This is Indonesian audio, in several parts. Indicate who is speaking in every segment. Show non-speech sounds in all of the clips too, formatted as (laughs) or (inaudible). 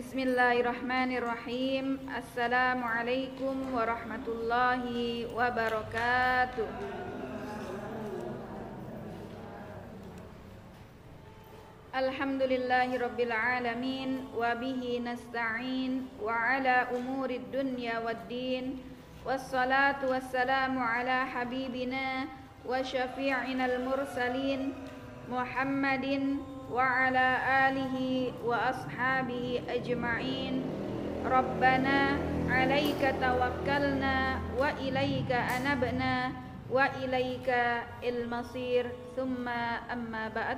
Speaker 1: Bismillahirrahmanirrahim. Assalamualaikum warahmatullahi wabarakatuh. Alhamdulillahi rabbil alamin. Wabihi nasta'in. Wa ala umurid dunya waddin Wassalatu wassalamu ala habibina Wa syafi'ina al-mursalin Muhammadin وعلى آله وأصحابه أجمعين ربنا عليك توكلنا وإليك أنبنا وإليك المصير ثم أما بعد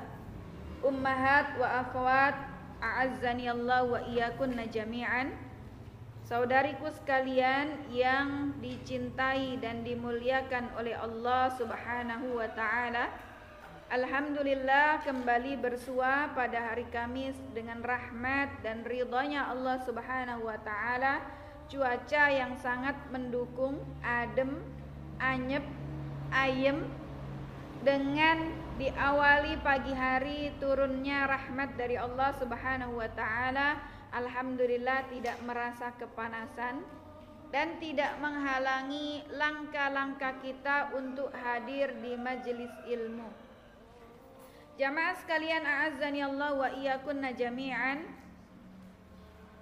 Speaker 1: أمهات وأخوات أعزني الله وإياكن جميعا Saudariku sekalian yang dicintai dan dimuliakan oleh Allah Subhanahu wa taala, Alhamdulillah kembali bersua pada hari Kamis dengan rahmat dan ridhonya Allah Subhanahu wa taala. Cuaca yang sangat mendukung, adem, anyep, ayem dengan diawali pagi hari turunnya rahmat dari Allah Subhanahu wa taala. Alhamdulillah tidak merasa kepanasan dan tidak menghalangi langkah-langkah kita untuk hadir di majelis ilmu. Jamaah sekalian a'azzani Allah wa iyyakunna jami'an.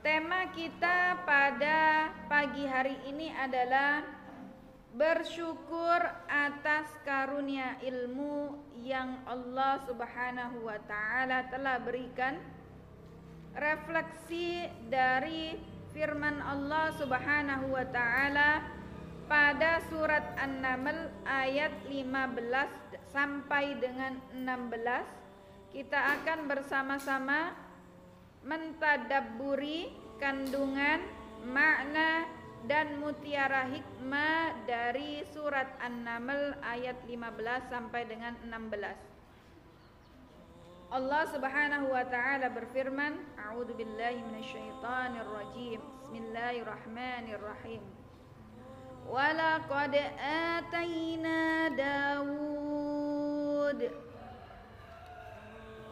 Speaker 1: Tema kita pada pagi hari ini adalah bersyukur atas karunia ilmu yang Allah Subhanahu wa taala telah berikan. Refleksi dari firman Allah Subhanahu wa taala pada surat An-Naml ayat 15 sampai dengan 16 kita akan bersama-sama mentadabburi kandungan makna dan mutiara hikmah dari surat An-Naml ayat 15 sampai dengan 16. Allah Subhanahu wa taala berfirman, A'udzu billahi. Bismillahirrahmanirrahim. Atayna Dawud داود.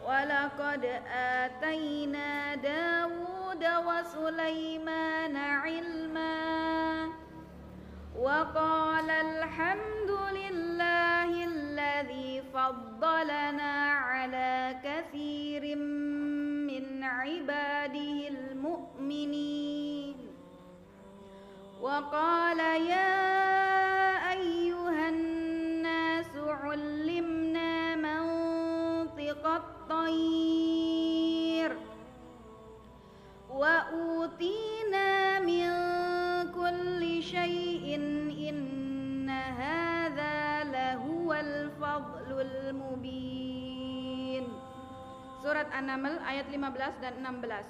Speaker 1: ولقد آتينا داود وسليمان علما. وقال الحمد لله الذي فضلنا على كثير من عباده المؤمنين. وقال يا الطير وأوتينا من كل شيء إن هذا لهو الفضل المبين. Surat An-Naml ayat 15 dan 16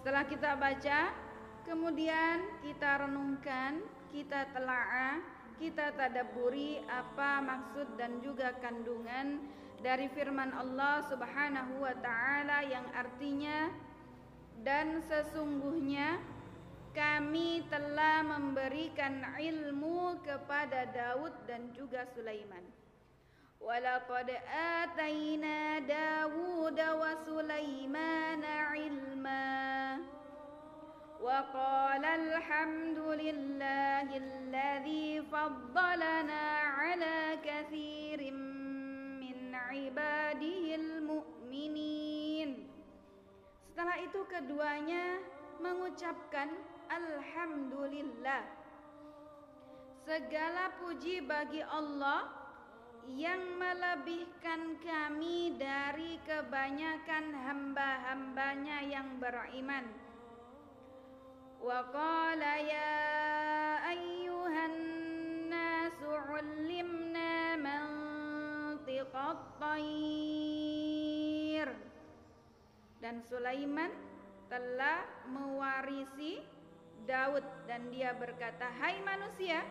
Speaker 1: Setelah kita baca Kemudian kita renungkan Kita telaah Kita tadaburi apa maksud dan juga kandungan dari firman Allah Subhanahu wa taala yang artinya dan sesungguhnya kami telah memberikan ilmu kepada Daud dan juga Sulaiman. Walaqad atayna Dawud wa Sulaiman ilma. وقال الحمد لله الذي فضلنا على كثير ibadihil mu'minin Setelah itu keduanya mengucapkan Alhamdulillah Segala puji bagi Allah yang melebihkan kami dari kebanyakan hamba-hambanya yang beriman. Qala ya ayyuhan nasu ulimna man Qattair dan Sulaiman telah mewarisi Daud dan dia berkata hai manusia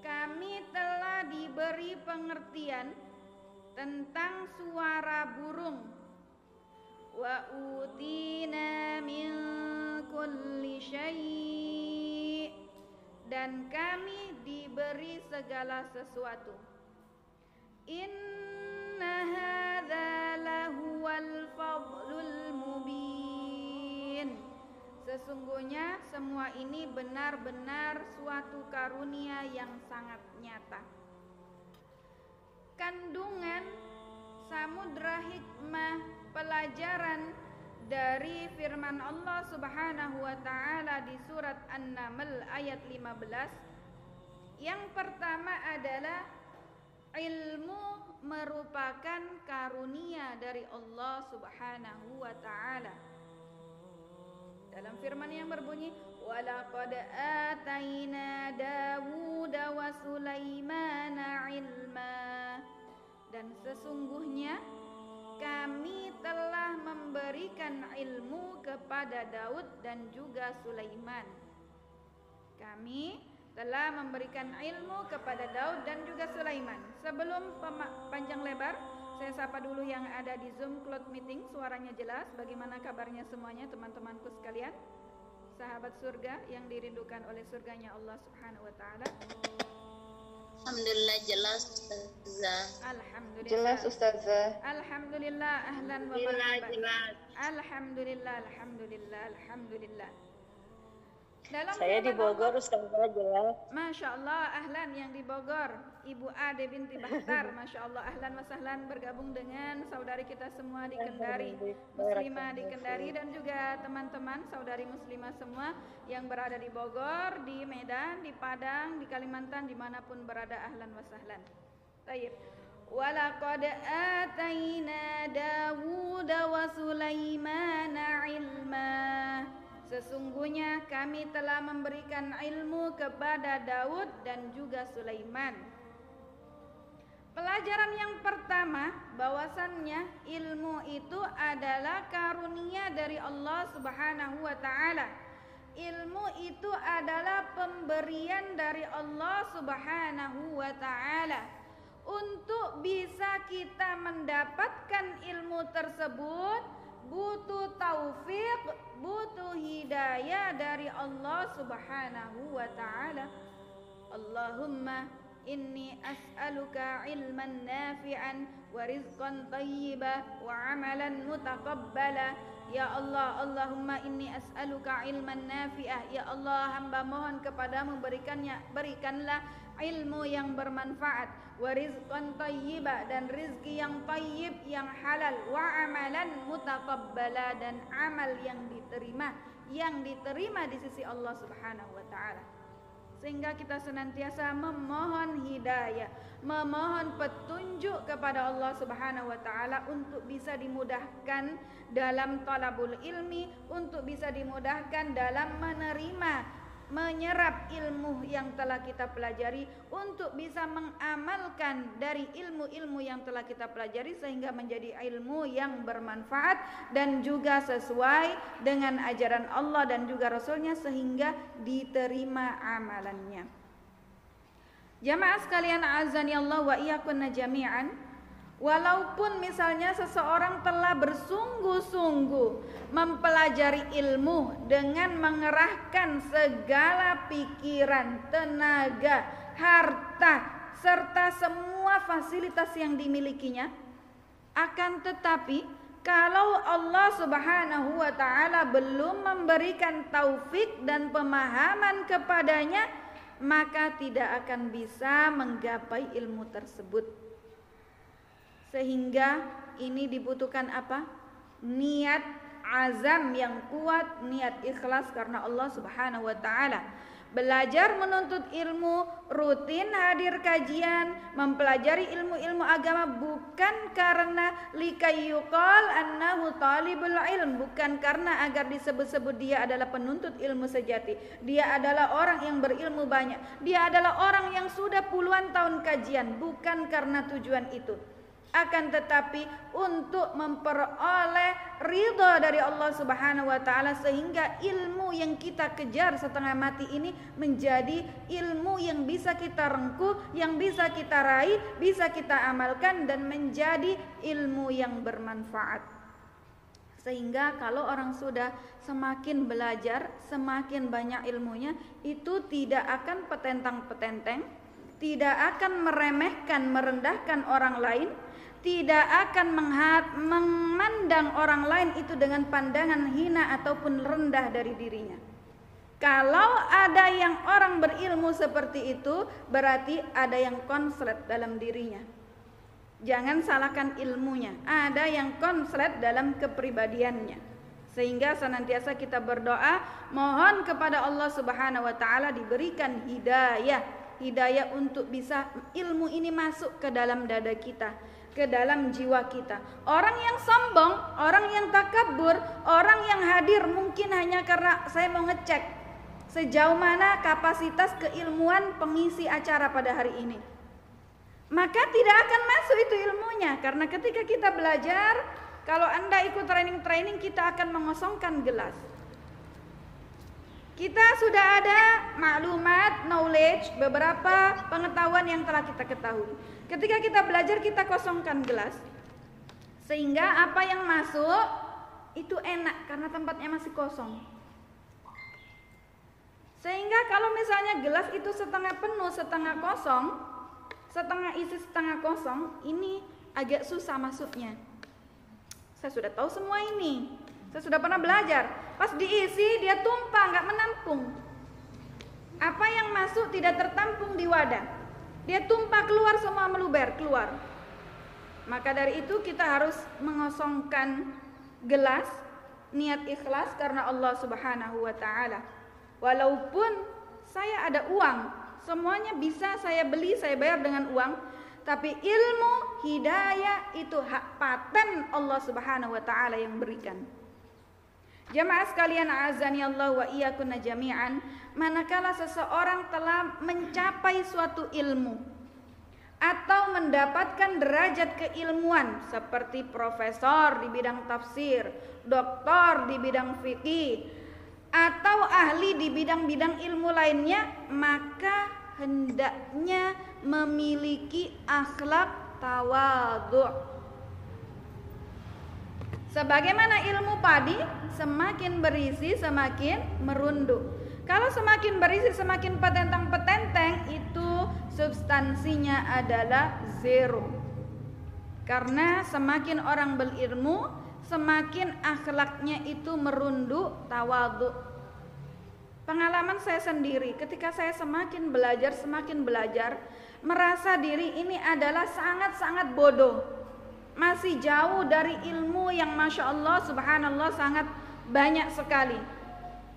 Speaker 1: kami telah diberi pengertian tentang suara burung dan kami diberi segala sesuatu. Inna hadza lahuwal fadlul mubin Sesungguhnya semua ini benar-benar suatu karunia yang sangat nyata. Kandungan samudra hikmah pelajaran dari firman Allah Subhanahu wa taala di surat An-Naml ayat 15. Yang pertama adalah ilmu merupakan karunia dari Allah Subhanahu wa taala dalam firman yang berbunyi walaqad ataina Dawud wa Sulaimana ilma dan sesungguhnya kami telah memberikan ilmu kepada Daud dan juga Sulaiman kami telah memberikan ilmu kepada Daud dan juga Sulaiman sebelum panjang lebar saya sapa dulu yang ada di Zoom Cloud Meeting, suaranya jelas. Bagaimana kabarnya semuanya teman-temanku sekalian? Sahabat surga yang dirindukan oleh surganya Allah Subhanahu wa taala.
Speaker 2: Alhamdulillah jelas Ustazah.
Speaker 1: Alhamdulillah.
Speaker 3: Jelas Ustazah.
Speaker 1: Alhamdulillah ahlan wa marhaban. Alhamdulillah, alhamdulillah, alhamdulillah.
Speaker 3: Dalam Saya di Bogor Ustazah jelas.
Speaker 1: Masya Allah ahlan yang di Bogor. Ibu Ade binti Bahtar (laughs) Masya Allah ahlan wasahlan bergabung dengan saudari kita semua di Kendari. Muslimah di Kendari dan juga teman-teman saudari muslimah semua yang berada di Bogor, di Medan, di Padang, di Kalimantan di mana pun berada ahlan wasahlan Taib Walaqad atayna Dawud wa Sulaimana ilmah Sesungguhnya kami telah memberikan ilmu kepada Daud dan juga Sulaiman. Pelajaran yang pertama bahwasannya ilmu itu adalah karunia dari Allah Subhanahu wa taala. Ilmu itu adalah pemberian dari Allah Subhanahu wa taala. Untuk bisa kita mendapatkan ilmu tersebut, butuh taufik, butuh hidayah dari Allah Subhanahu wa taala. Allahumma inni as'aluka ilman nafi'an wa rizqan tayyiba wa amalan mutaqabbala. Ya Allah, Allahumma inni as'aluka ilman nafi'ah. Ya Allah, hamba mohon kepadamu berikannya, berikanlah ilmu yang bermanfaat wa rizqan tayyiba dan rizki yang tayyib yang halal. Wa amalan mutaqabbala dan amal yang diterima yang diterima di sisi Allah Subhanahu wa taala. Sehingga kita senantiasa memohon hidayah, memohon petunjuk kepada Allah Subhanahu wa taala untuk bisa dimudahkan dalam talabul ilmi, untuk bisa dimudahkan dalam menerima menyerap ilmu yang telah kita pelajari untuk bisa mengamalkan dari ilmu-ilmu yang telah kita pelajari sehingga menjadi ilmu yang bermanfaat dan juga sesuai dengan ajaran Allah dan juga Rasulnya sehingga diterima amalannya. Jamaah sekalian azani Allah wa iyyakunna jami'an Walaupun misalnya seseorang telah bersungguh-sungguh mempelajari ilmu dengan mengerahkan segala pikiran, tenaga, harta, serta semua fasilitas yang dimilikinya, akan tetapi kalau Allah Subhanahu wa taala belum memberikan taufik dan pemahaman kepadanya, maka tidak akan bisa menggapai ilmu tersebut. Sehingga ini dibutuhkan apa? Niat azam yang kuat, niat ikhlas karena Allah Subhanahu wa taala. Belajar menuntut ilmu, rutin hadir kajian, mempelajari ilmu-ilmu agama bukan karena likayuqal annahu talibul ilm, bukan karena agar disebut-sebut dia adalah penuntut ilmu sejati. Dia adalah orang yang berilmu banyak. Dia adalah orang yang sudah puluhan tahun kajian, bukan karena tujuan itu akan tetapi untuk memperoleh ridho dari Allah Subhanahu wa taala sehingga ilmu yang kita kejar setengah mati ini menjadi ilmu yang bisa kita rengkuh, yang bisa kita raih, bisa kita amalkan dan menjadi ilmu yang bermanfaat. Sehingga kalau orang sudah semakin belajar, semakin banyak ilmunya, itu tidak akan petentang-petenteng, tidak akan meremehkan, merendahkan orang lain, tidak akan memandang orang lain itu dengan pandangan hina ataupun rendah dari dirinya. Kalau ada yang orang berilmu seperti itu, berarti ada yang konslet dalam dirinya. Jangan salahkan ilmunya, ada yang konslet dalam kepribadiannya. Sehingga senantiasa kita berdoa, mohon kepada Allah Subhanahu wa taala diberikan hidayah, hidayah untuk bisa ilmu ini masuk ke dalam dada kita ke dalam jiwa kita. Orang yang sombong, orang yang takabur, orang yang hadir mungkin hanya karena saya mau ngecek sejauh mana kapasitas keilmuan pengisi acara pada hari ini. Maka tidak akan masuk itu ilmunya karena ketika kita belajar, kalau Anda ikut training-training kita akan mengosongkan gelas. Kita sudah ada maklumat, knowledge, beberapa pengetahuan yang telah kita ketahui. Ketika kita belajar kita kosongkan gelas. Sehingga apa yang masuk itu enak karena tempatnya masih kosong. Sehingga kalau misalnya gelas itu setengah penuh, setengah kosong, setengah isi setengah kosong, ini agak susah masuknya. Saya sudah tahu semua ini. Saya sudah pernah belajar. Pas diisi dia tumpah, nggak menampung. Apa yang masuk tidak tertampung di wadah. Dia tumpah keluar semua meluber keluar. Maka dari itu kita harus mengosongkan gelas niat ikhlas karena Allah Subhanahu wa taala. Walaupun saya ada uang, semuanya bisa saya beli, saya bayar dengan uang, tapi ilmu, hidayah itu hak paten Allah Subhanahu wa taala yang berikan. Jamaah sekalian azani Allah wa iyyakunna jami'an, manakala seseorang telah mencapai suatu ilmu atau mendapatkan derajat keilmuan seperti profesor di bidang tafsir, doktor di bidang fikih, atau ahli di bidang-bidang ilmu lainnya, maka hendaknya memiliki akhlak tawadhu Sebagaimana ilmu padi semakin berisi semakin merunduk. Kalau semakin berisi semakin petentang-petenteng itu substansinya adalah zero. Karena semakin orang berilmu, semakin akhlaknya itu merunduk tawadhu. Pengalaman saya sendiri ketika saya semakin belajar, semakin belajar, merasa diri ini adalah sangat-sangat bodoh masih jauh dari ilmu yang masya Allah subhanallah sangat banyak sekali.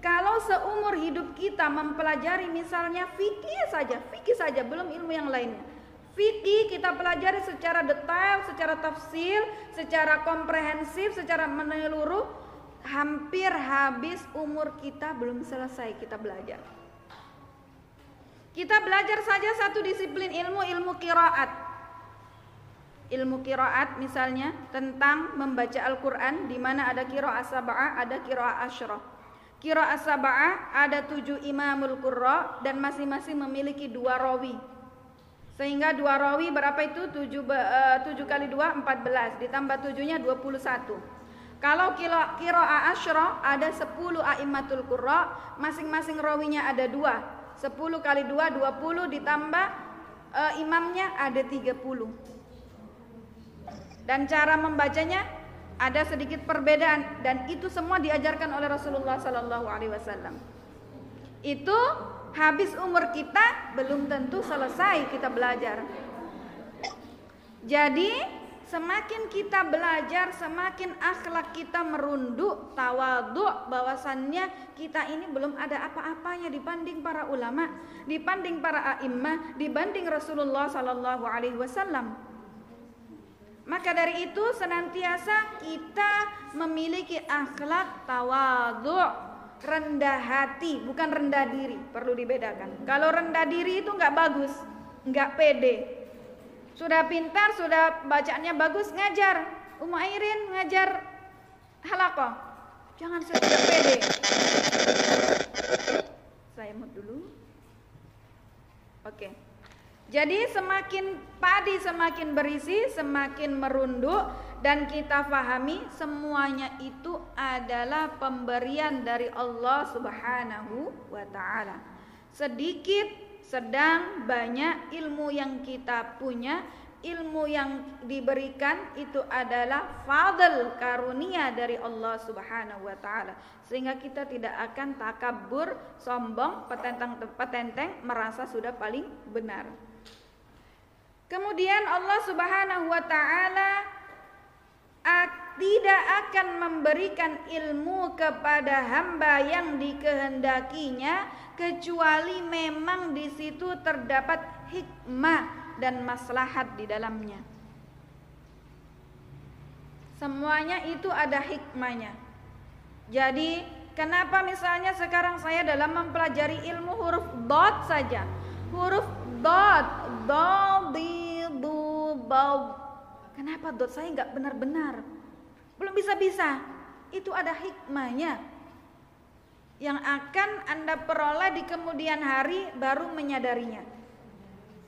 Speaker 1: Kalau seumur hidup kita mempelajari misalnya fikih saja, fikih saja belum ilmu yang lainnya. Fikih kita pelajari secara detail, secara tafsir, secara komprehensif, secara menyeluruh, hampir habis umur kita belum selesai kita belajar. Kita belajar saja satu disiplin ilmu, ilmu kiraat ilmu kiraat misalnya tentang membaca Al-Quran di mana ada kiraat sab'ah, ada kiraat asyrah. Kiraat sab'ah ada tujuh imamul qurra dan masing-masing memiliki dua rawi. Sehingga dua rawi berapa itu? Tujuh, uh, tujuh kali dua, empat belas. Ditambah tujuhnya dua puluh satu. Kalau kiraat asyrah ada sepuluh a'immatul qurra, masing-masing rawinya ada dua. Sepuluh kali dua, dua puluh ditambah uh, imamnya ada tiga puluh dan cara membacanya ada sedikit perbedaan dan itu semua diajarkan oleh Rasulullah Sallallahu Alaihi Wasallam. Itu habis umur kita belum tentu selesai kita belajar. Jadi semakin kita belajar, semakin akhlak kita merunduk, tawaduk bahwasannya kita ini belum ada apa-apanya dibanding para ulama, dibanding para a'immah, dibanding Rasulullah Sallallahu Alaihi Wasallam. Maka dari itu senantiasa kita memiliki akhlak tawadhu, rendah hati, bukan rendah diri, perlu dibedakan. Kalau rendah diri itu nggak bagus, nggak pede. Sudah pintar, sudah bacaannya bagus, ngajar. Ummu Airin ngajar halakoh. Jangan tidak pede. Saya mau dulu. Oke. Okay. Jadi semakin padi semakin berisi, semakin merunduk dan kita fahami semuanya itu adalah pemberian dari Allah Subhanahu wa taala. Sedikit, sedang, banyak ilmu yang kita punya ilmu yang diberikan itu adalah fadl karunia dari Allah Subhanahu wa taala. Sehingga kita tidak akan takabur, sombong, petentang petenteng merasa sudah paling benar. Kemudian Allah Subhanahu wa taala tidak akan memberikan ilmu kepada hamba yang dikehendakinya kecuali memang di situ terdapat hikmah dan maslahat di dalamnya. Semuanya itu ada hikmahnya. Jadi, kenapa misalnya sekarang saya dalam mempelajari ilmu huruf dot saja. Huruf dot, do, di, du, bau. Kenapa dot saya nggak benar-benar? Belum bisa-bisa. Itu ada hikmahnya yang akan Anda peroleh di kemudian hari baru menyadarinya.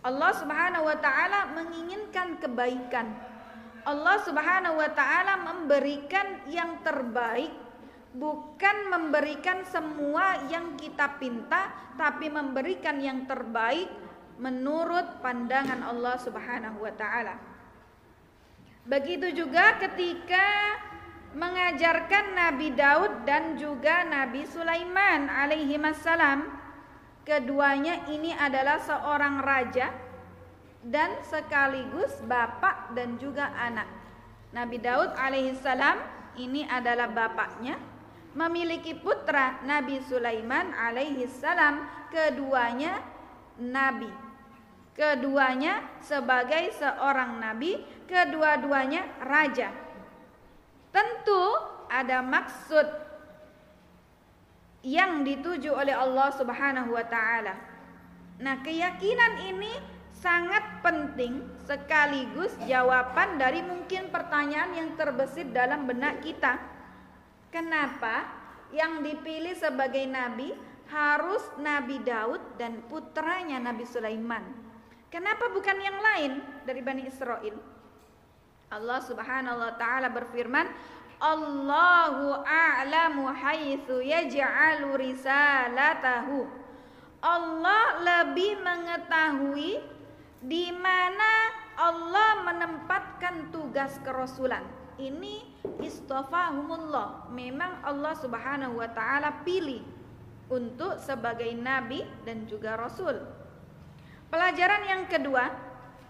Speaker 1: Allah Subhanahu wa taala menginginkan kebaikan. Allah Subhanahu wa taala memberikan yang terbaik, bukan memberikan semua yang kita pinta, tapi memberikan yang terbaik menurut pandangan Allah Subhanahu wa taala. Begitu juga ketika mengajarkan Nabi Daud dan juga Nabi Sulaiman alaihi salam Keduanya ini adalah seorang raja dan sekaligus bapak dan juga anak. Nabi Daud alaihissalam ini adalah bapaknya, memiliki putra Nabi Sulaiman alaihissalam, keduanya nabi. Keduanya sebagai seorang nabi, kedua-duanya raja. Tentu ada maksud yang dituju oleh Allah Subhanahu wa taala. Nah, keyakinan ini sangat penting sekaligus jawaban dari mungkin pertanyaan yang terbesit dalam benak kita. Kenapa yang dipilih sebagai nabi harus Nabi Daud dan putranya Nabi Sulaiman? Kenapa bukan yang lain dari Bani Israel? Allah Subhanahu wa taala berfirman, Allahu a'lamu haitsu yaj'alu risalatahu. Allah lebih mengetahui di mana Allah menempatkan tugas kerasulan. Ini istafahumullah. Memang Allah Subhanahu wa taala pilih untuk sebagai nabi dan juga rasul. Pelajaran yang kedua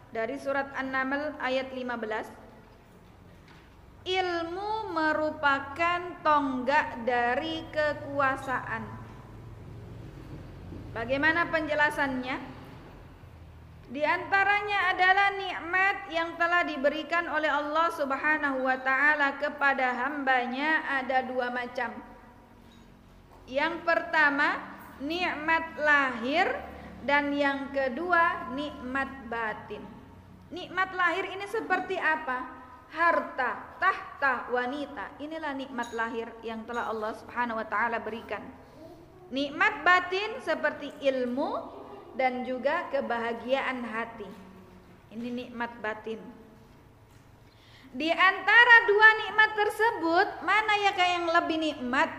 Speaker 1: dari surat An-Naml ayat 15 ilmu merupakan tonggak dari kekuasaan. Bagaimana penjelasannya? Di antaranya adalah nikmat yang telah diberikan oleh Allah Subhanahu wa taala kepada hambanya ada dua macam. Yang pertama, nikmat lahir dan yang kedua nikmat batin. Nikmat lahir ini seperti apa? harta, tahta, wanita. Inilah nikmat lahir yang telah Allah Subhanahu wa taala berikan. Nikmat batin seperti ilmu dan juga kebahagiaan hati. Ini nikmat batin. Di antara dua nikmat tersebut, mana ya yang lebih nikmat?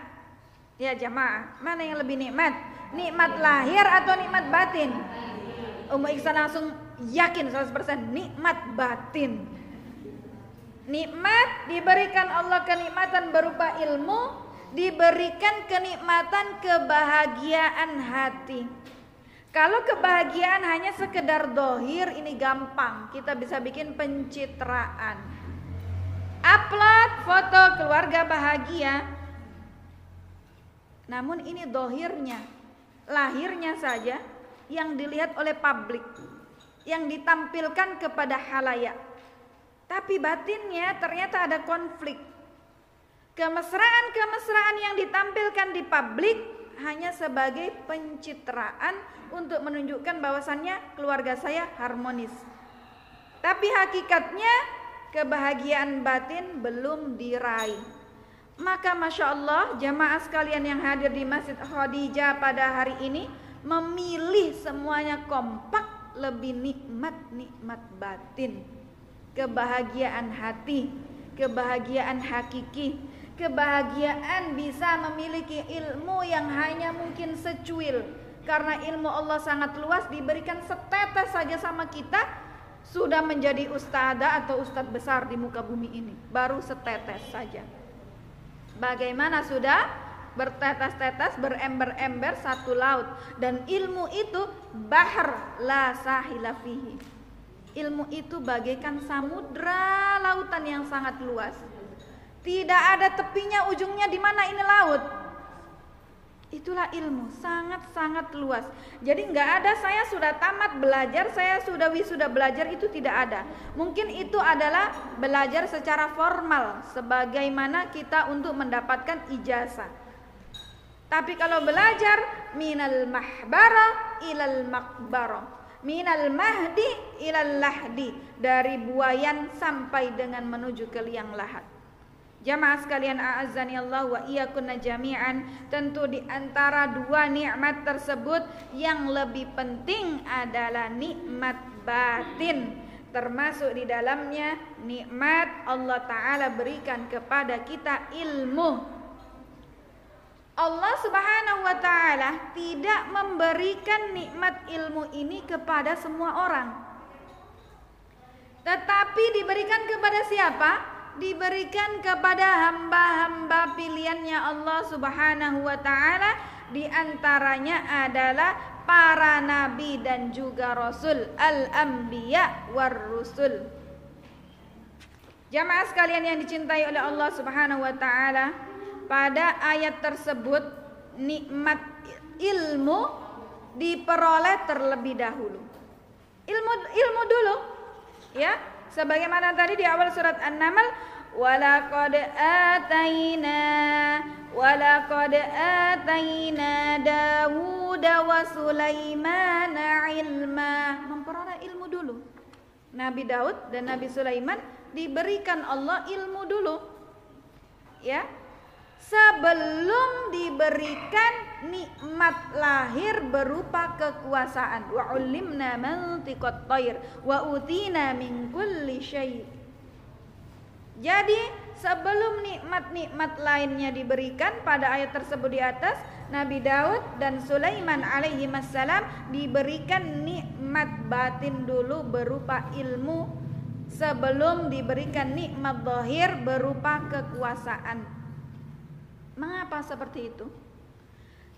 Speaker 1: Ya jamaah, mana yang lebih nikmat? Nikmat lahir atau nikmat batin? Ummu Iksan langsung yakin 100% nikmat batin. Nikmat diberikan Allah kenikmatan berupa ilmu, diberikan kenikmatan kebahagiaan hati. Kalau kebahagiaan hanya sekedar dohir ini gampang, kita bisa bikin pencitraan. Upload foto keluarga bahagia. Namun ini dohirnya, lahirnya saja yang dilihat oleh publik, yang ditampilkan kepada halayak tapi batinnya ternyata ada konflik. Kemesraan-kemesraan yang ditampilkan di publik hanya sebagai pencitraan untuk menunjukkan bahwasannya keluarga saya harmonis. Tapi hakikatnya kebahagiaan batin belum diraih. Maka Masya Allah jamaah sekalian yang hadir di Masjid Khadijah pada hari ini memilih semuanya kompak lebih nikmat-nikmat batin kebahagiaan hati, kebahagiaan hakiki, kebahagiaan bisa memiliki ilmu yang hanya mungkin secuil karena ilmu Allah sangat luas diberikan setetes saja sama kita sudah menjadi ustada atau ustadz besar di muka bumi ini. Baru setetes saja. Bagaimana sudah bertetes-tetes, berember-ember satu laut dan ilmu itu bahar la sahila fihi. Ilmu itu bagaikan samudra lautan yang sangat luas. Tidak ada tepinya, ujungnya di mana ini laut Itulah ilmu, sangat-sangat luas. Jadi nggak ada saya sudah tamat belajar, saya sudah wisuda belajar itu tidak ada. Mungkin itu adalah belajar secara formal, sebagaimana kita untuk mendapatkan ijazah. Tapi kalau belajar minal mahbara ilal makbara, minal mahdi ilal lahdi, dari buayan sampai dengan menuju ke liang lahat. Jamaah sekalian a'azzani Allah wa iyyakunna jami'an Tentu di antara dua nikmat tersebut Yang lebih penting adalah nikmat batin Termasuk di dalamnya nikmat Allah Ta'ala berikan kepada kita ilmu Allah Subhanahu wa taala tidak memberikan nikmat ilmu ini kepada semua orang. Tetapi diberikan kepada siapa? Diberikan kepada hamba-hamba pilihannya Allah Subhanahu wa taala di antaranya adalah para nabi dan juga rasul al-anbiya war rusul. Jamaah sekalian yang dicintai oleh Allah Subhanahu wa taala, pada ayat tersebut nikmat ilmu diperoleh terlebih dahulu. Ilmu ilmu dulu ya sebagaimana tadi di awal surat An-Naml walaqad ataina walaqad ataina Dawud wa Sulaiman ilma. Memperoleh ilmu dulu. Nabi Daud dan Nabi Sulaiman diberikan Allah ilmu dulu. Ya sebelum diberikan nikmat lahir berupa kekuasaan. Wa ulimna mantiqat tayr wa utina min kulli jadi sebelum nikmat-nikmat lainnya diberikan pada ayat tersebut di atas Nabi Daud dan Sulaiman alaihi wassalam diberikan nikmat batin dulu berupa ilmu sebelum diberikan nikmat zahir berupa kekuasaan Mengapa seperti itu?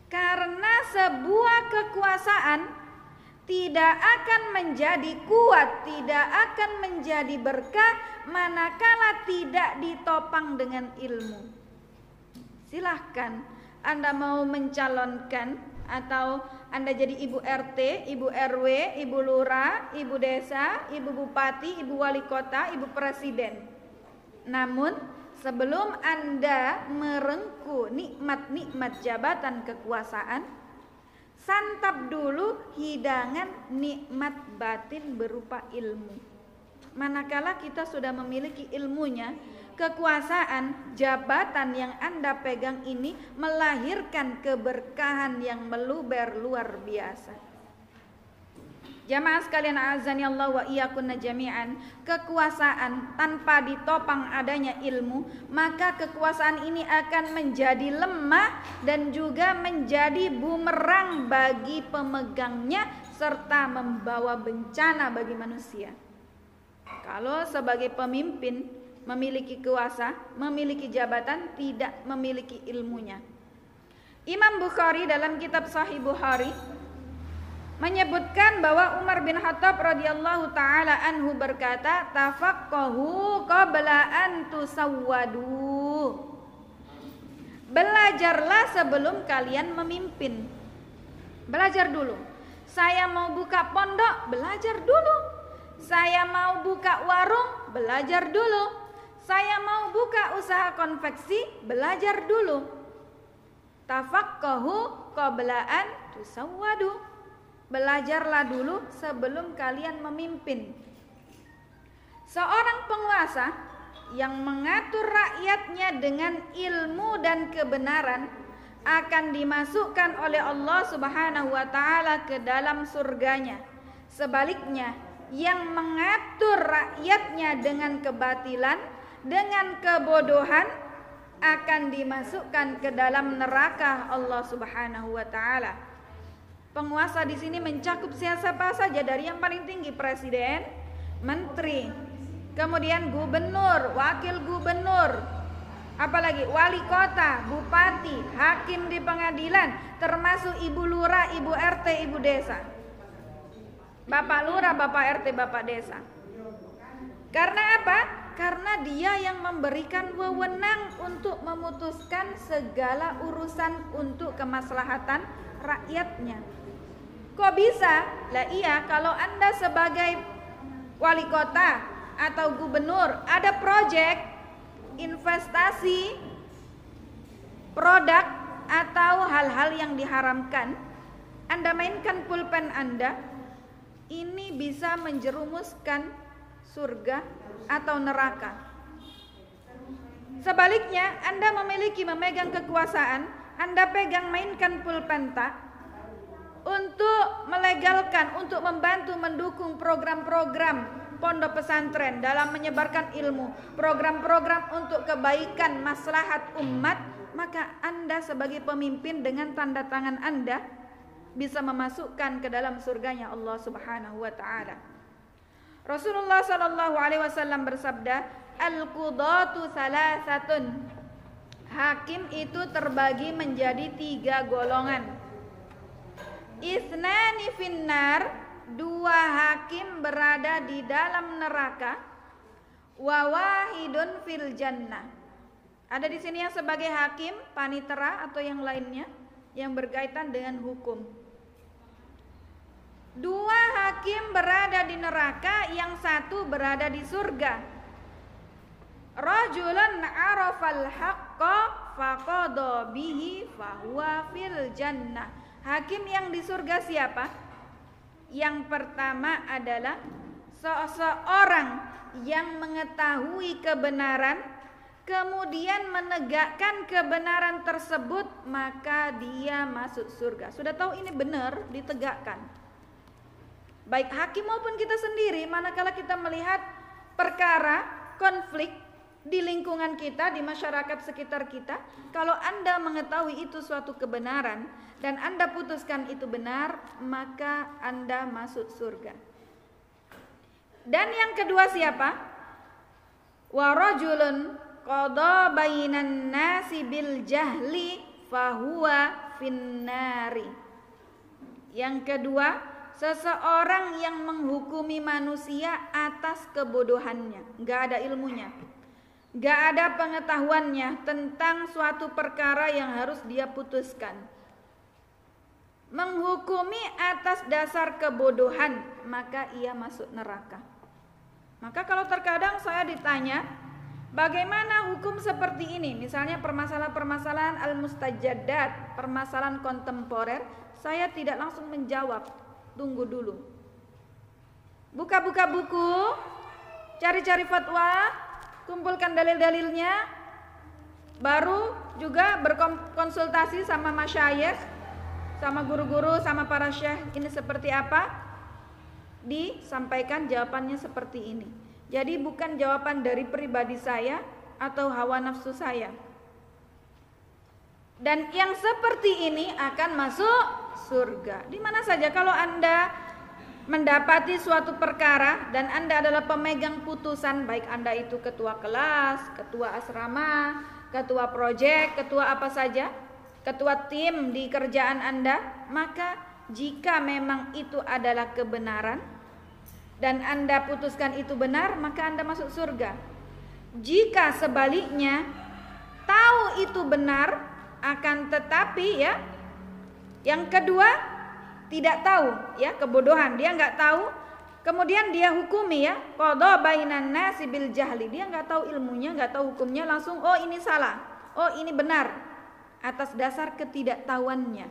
Speaker 1: Karena sebuah kekuasaan tidak akan menjadi kuat, tidak akan menjadi berkah manakala tidak ditopang dengan ilmu. Silahkan Anda mau mencalonkan atau Anda jadi ibu RT, ibu RW, ibu lurah, ibu desa, ibu bupati, ibu wali kota, ibu presiden. Namun sebelum Anda merengku nikmat-nikmat jabatan kekuasaan, santap dulu hidangan nikmat batin berupa ilmu. Manakala kita sudah memiliki ilmunya, kekuasaan, jabatan yang Anda pegang ini melahirkan keberkahan yang meluber luar biasa. Jamaah sekalian azani Allah wa iyyakunna jami'an, kekuasaan tanpa ditopang adanya ilmu, maka kekuasaan ini akan menjadi lemah dan juga menjadi bumerang bagi pemegangnya serta membawa bencana bagi manusia. Kalau sebagai pemimpin memiliki kuasa, memiliki jabatan, tidak memiliki ilmunya. Imam Bukhari dalam kitab Sahih Bukhari menyebutkan bahwa Umar bin Khattab radhiyallahu taala anhu berkata tafaqqahu qabla an tusawwadu Belajarlah sebelum kalian memimpin. Belajar dulu. Saya mau buka pondok, belajar dulu. Saya mau buka warung, belajar dulu. Saya mau buka usaha konveksi, belajar dulu. Tafaqqahu qabla an tusawwadu Belajarlah dulu sebelum kalian memimpin. Seorang penguasa yang mengatur rakyatnya dengan ilmu dan kebenaran akan dimasukkan oleh Allah Subhanahu wa taala ke dalam surganya. Sebaliknya, yang mengatur rakyatnya dengan kebatilan, dengan kebodohan akan dimasukkan ke dalam neraka Allah Subhanahu wa taala. Penguasa di sini mencakup siapa saja dari yang paling tinggi presiden, menteri, kemudian gubernur, wakil gubernur, apalagi wali kota, bupati, hakim di pengadilan, termasuk ibu lurah, ibu RT, ibu desa. Bapak lurah, bapak RT, bapak desa. Karena apa? Karena dia yang memberikan wewenang untuk memutuskan segala urusan untuk kemaslahatan rakyatnya. Kok bisa? Lah iya, kalau Anda sebagai wali kota atau gubernur ada proyek investasi produk atau hal-hal yang diharamkan, Anda mainkan pulpen Anda, ini bisa menjerumuskan surga atau neraka. Sebaliknya, Anda memiliki memegang kekuasaan, Anda pegang mainkan pulpen tak untuk melegalkan, untuk membantu mendukung program-program pondok pesantren dalam menyebarkan ilmu, program-program untuk kebaikan maslahat umat, maka Anda sebagai pemimpin dengan tanda tangan Anda bisa memasukkan ke dalam surganya Allah Subhanahu wa taala. Rasulullah sallallahu alaihi wasallam bersabda, "Al-qudatu salasatun." Hakim itu terbagi menjadi tiga golongan. Isnani finnar dua hakim berada di dalam neraka. Wawahidun fil jannah. Ada di sini yang sebagai hakim panitera atau yang lainnya yang berkaitan dengan hukum. Dua hakim berada di neraka yang satu berada di surga. Rajulun arafal haqqa faqada bihi fahuwa fil jannah hakim yang di surga siapa yang pertama adalah seseorang yang mengetahui kebenaran kemudian menegakkan kebenaran tersebut maka dia masuk surga. Sudah tahu ini benar ditegakkan. Baik hakim maupun kita sendiri manakala kita melihat perkara konflik di lingkungan kita, di masyarakat sekitar kita, kalau Anda mengetahui itu suatu kebenaran dan Anda putuskan itu benar, maka Anda masuk surga. Dan yang kedua siapa? Warajulun qada bainan nasi bil jahli fahuwa finnari. Yang kedua, seseorang yang menghukumi manusia atas kebodohannya, nggak ada ilmunya Gak ada pengetahuannya tentang suatu perkara yang harus dia putuskan. Menghukumi atas dasar kebodohan, maka ia masuk neraka. Maka kalau terkadang saya ditanya, bagaimana hukum seperti ini? Misalnya permasalahan-permasalahan al-mustajadat, permasalahan kontemporer, saya tidak langsung menjawab. Tunggu dulu. Buka-buka buku, cari-cari fatwa, kumpulkan dalil-dalilnya. Baru juga berkonsultasi sama masyayikh sama guru-guru sama para syekh ini seperti apa? Disampaikan jawabannya seperti ini. Jadi bukan jawaban dari pribadi saya atau hawa nafsu saya. Dan yang seperti ini akan masuk surga. Di mana saja kalau anda mendapati suatu perkara dan Anda adalah pemegang putusan baik Anda itu ketua kelas, ketua asrama, ketua proyek, ketua apa saja, ketua tim di kerjaan Anda, maka jika memang itu adalah kebenaran dan Anda putuskan itu benar, maka Anda masuk surga. Jika sebaliknya tahu itu benar akan tetapi ya yang kedua tidak tahu ya kebodohan. Dia nggak tahu. Kemudian dia hukumi ya qadha bainan nasi bil jahli. Dia nggak tahu ilmunya nggak tahu hukumnya langsung oh ini salah. Oh ini benar. Atas dasar ketidaktahuannya.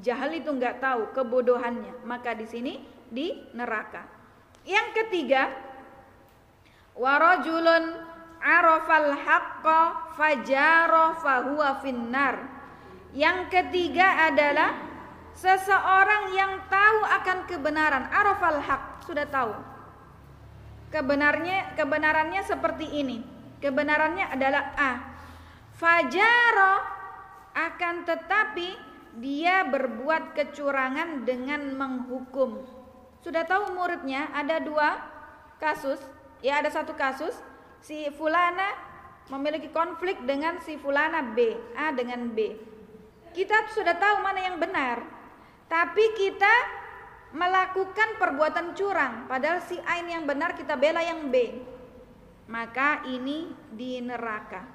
Speaker 1: Jahil itu nggak tahu kebodohannya. Maka di sini di neraka. Yang ketiga warajulun arafal haqqa fajara fahuwa finnar. Yang ketiga adalah Seseorang yang tahu akan kebenaran, arafal haq, sudah tahu. Kebenarnya kebenarannya seperti ini. Kebenarannya adalah A. Fajaro akan tetapi dia berbuat kecurangan dengan menghukum. Sudah tahu muridnya ada dua kasus, ya ada satu kasus si fulana memiliki konflik dengan si fulana B, A dengan B. Kita sudah tahu mana yang benar, tapi kita melakukan perbuatan curang, padahal si A ini yang benar kita bela yang B. Maka ini di neraka.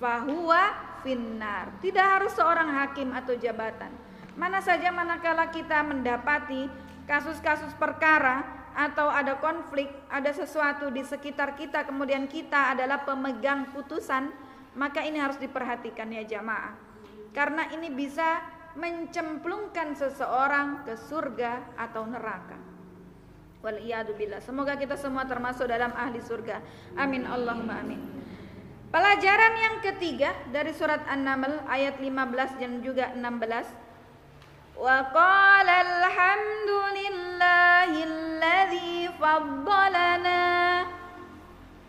Speaker 1: Fahuwa finnar. Tidak harus seorang hakim atau jabatan. Mana saja manakala kita mendapati kasus-kasus perkara atau ada konflik, ada sesuatu di sekitar kita, kemudian kita adalah pemegang putusan, maka ini harus diperhatikan ya jamaah. Karena ini bisa mencemplungkan seseorang ke surga atau neraka. Waliyadubillah. Semoga kita semua termasuk dalam ahli surga. Amin Allahumma amin. Pelajaran yang ketiga dari surat An-Naml ayat 15 dan juga 16. Wa qala alhamdulillahilladzi faddalana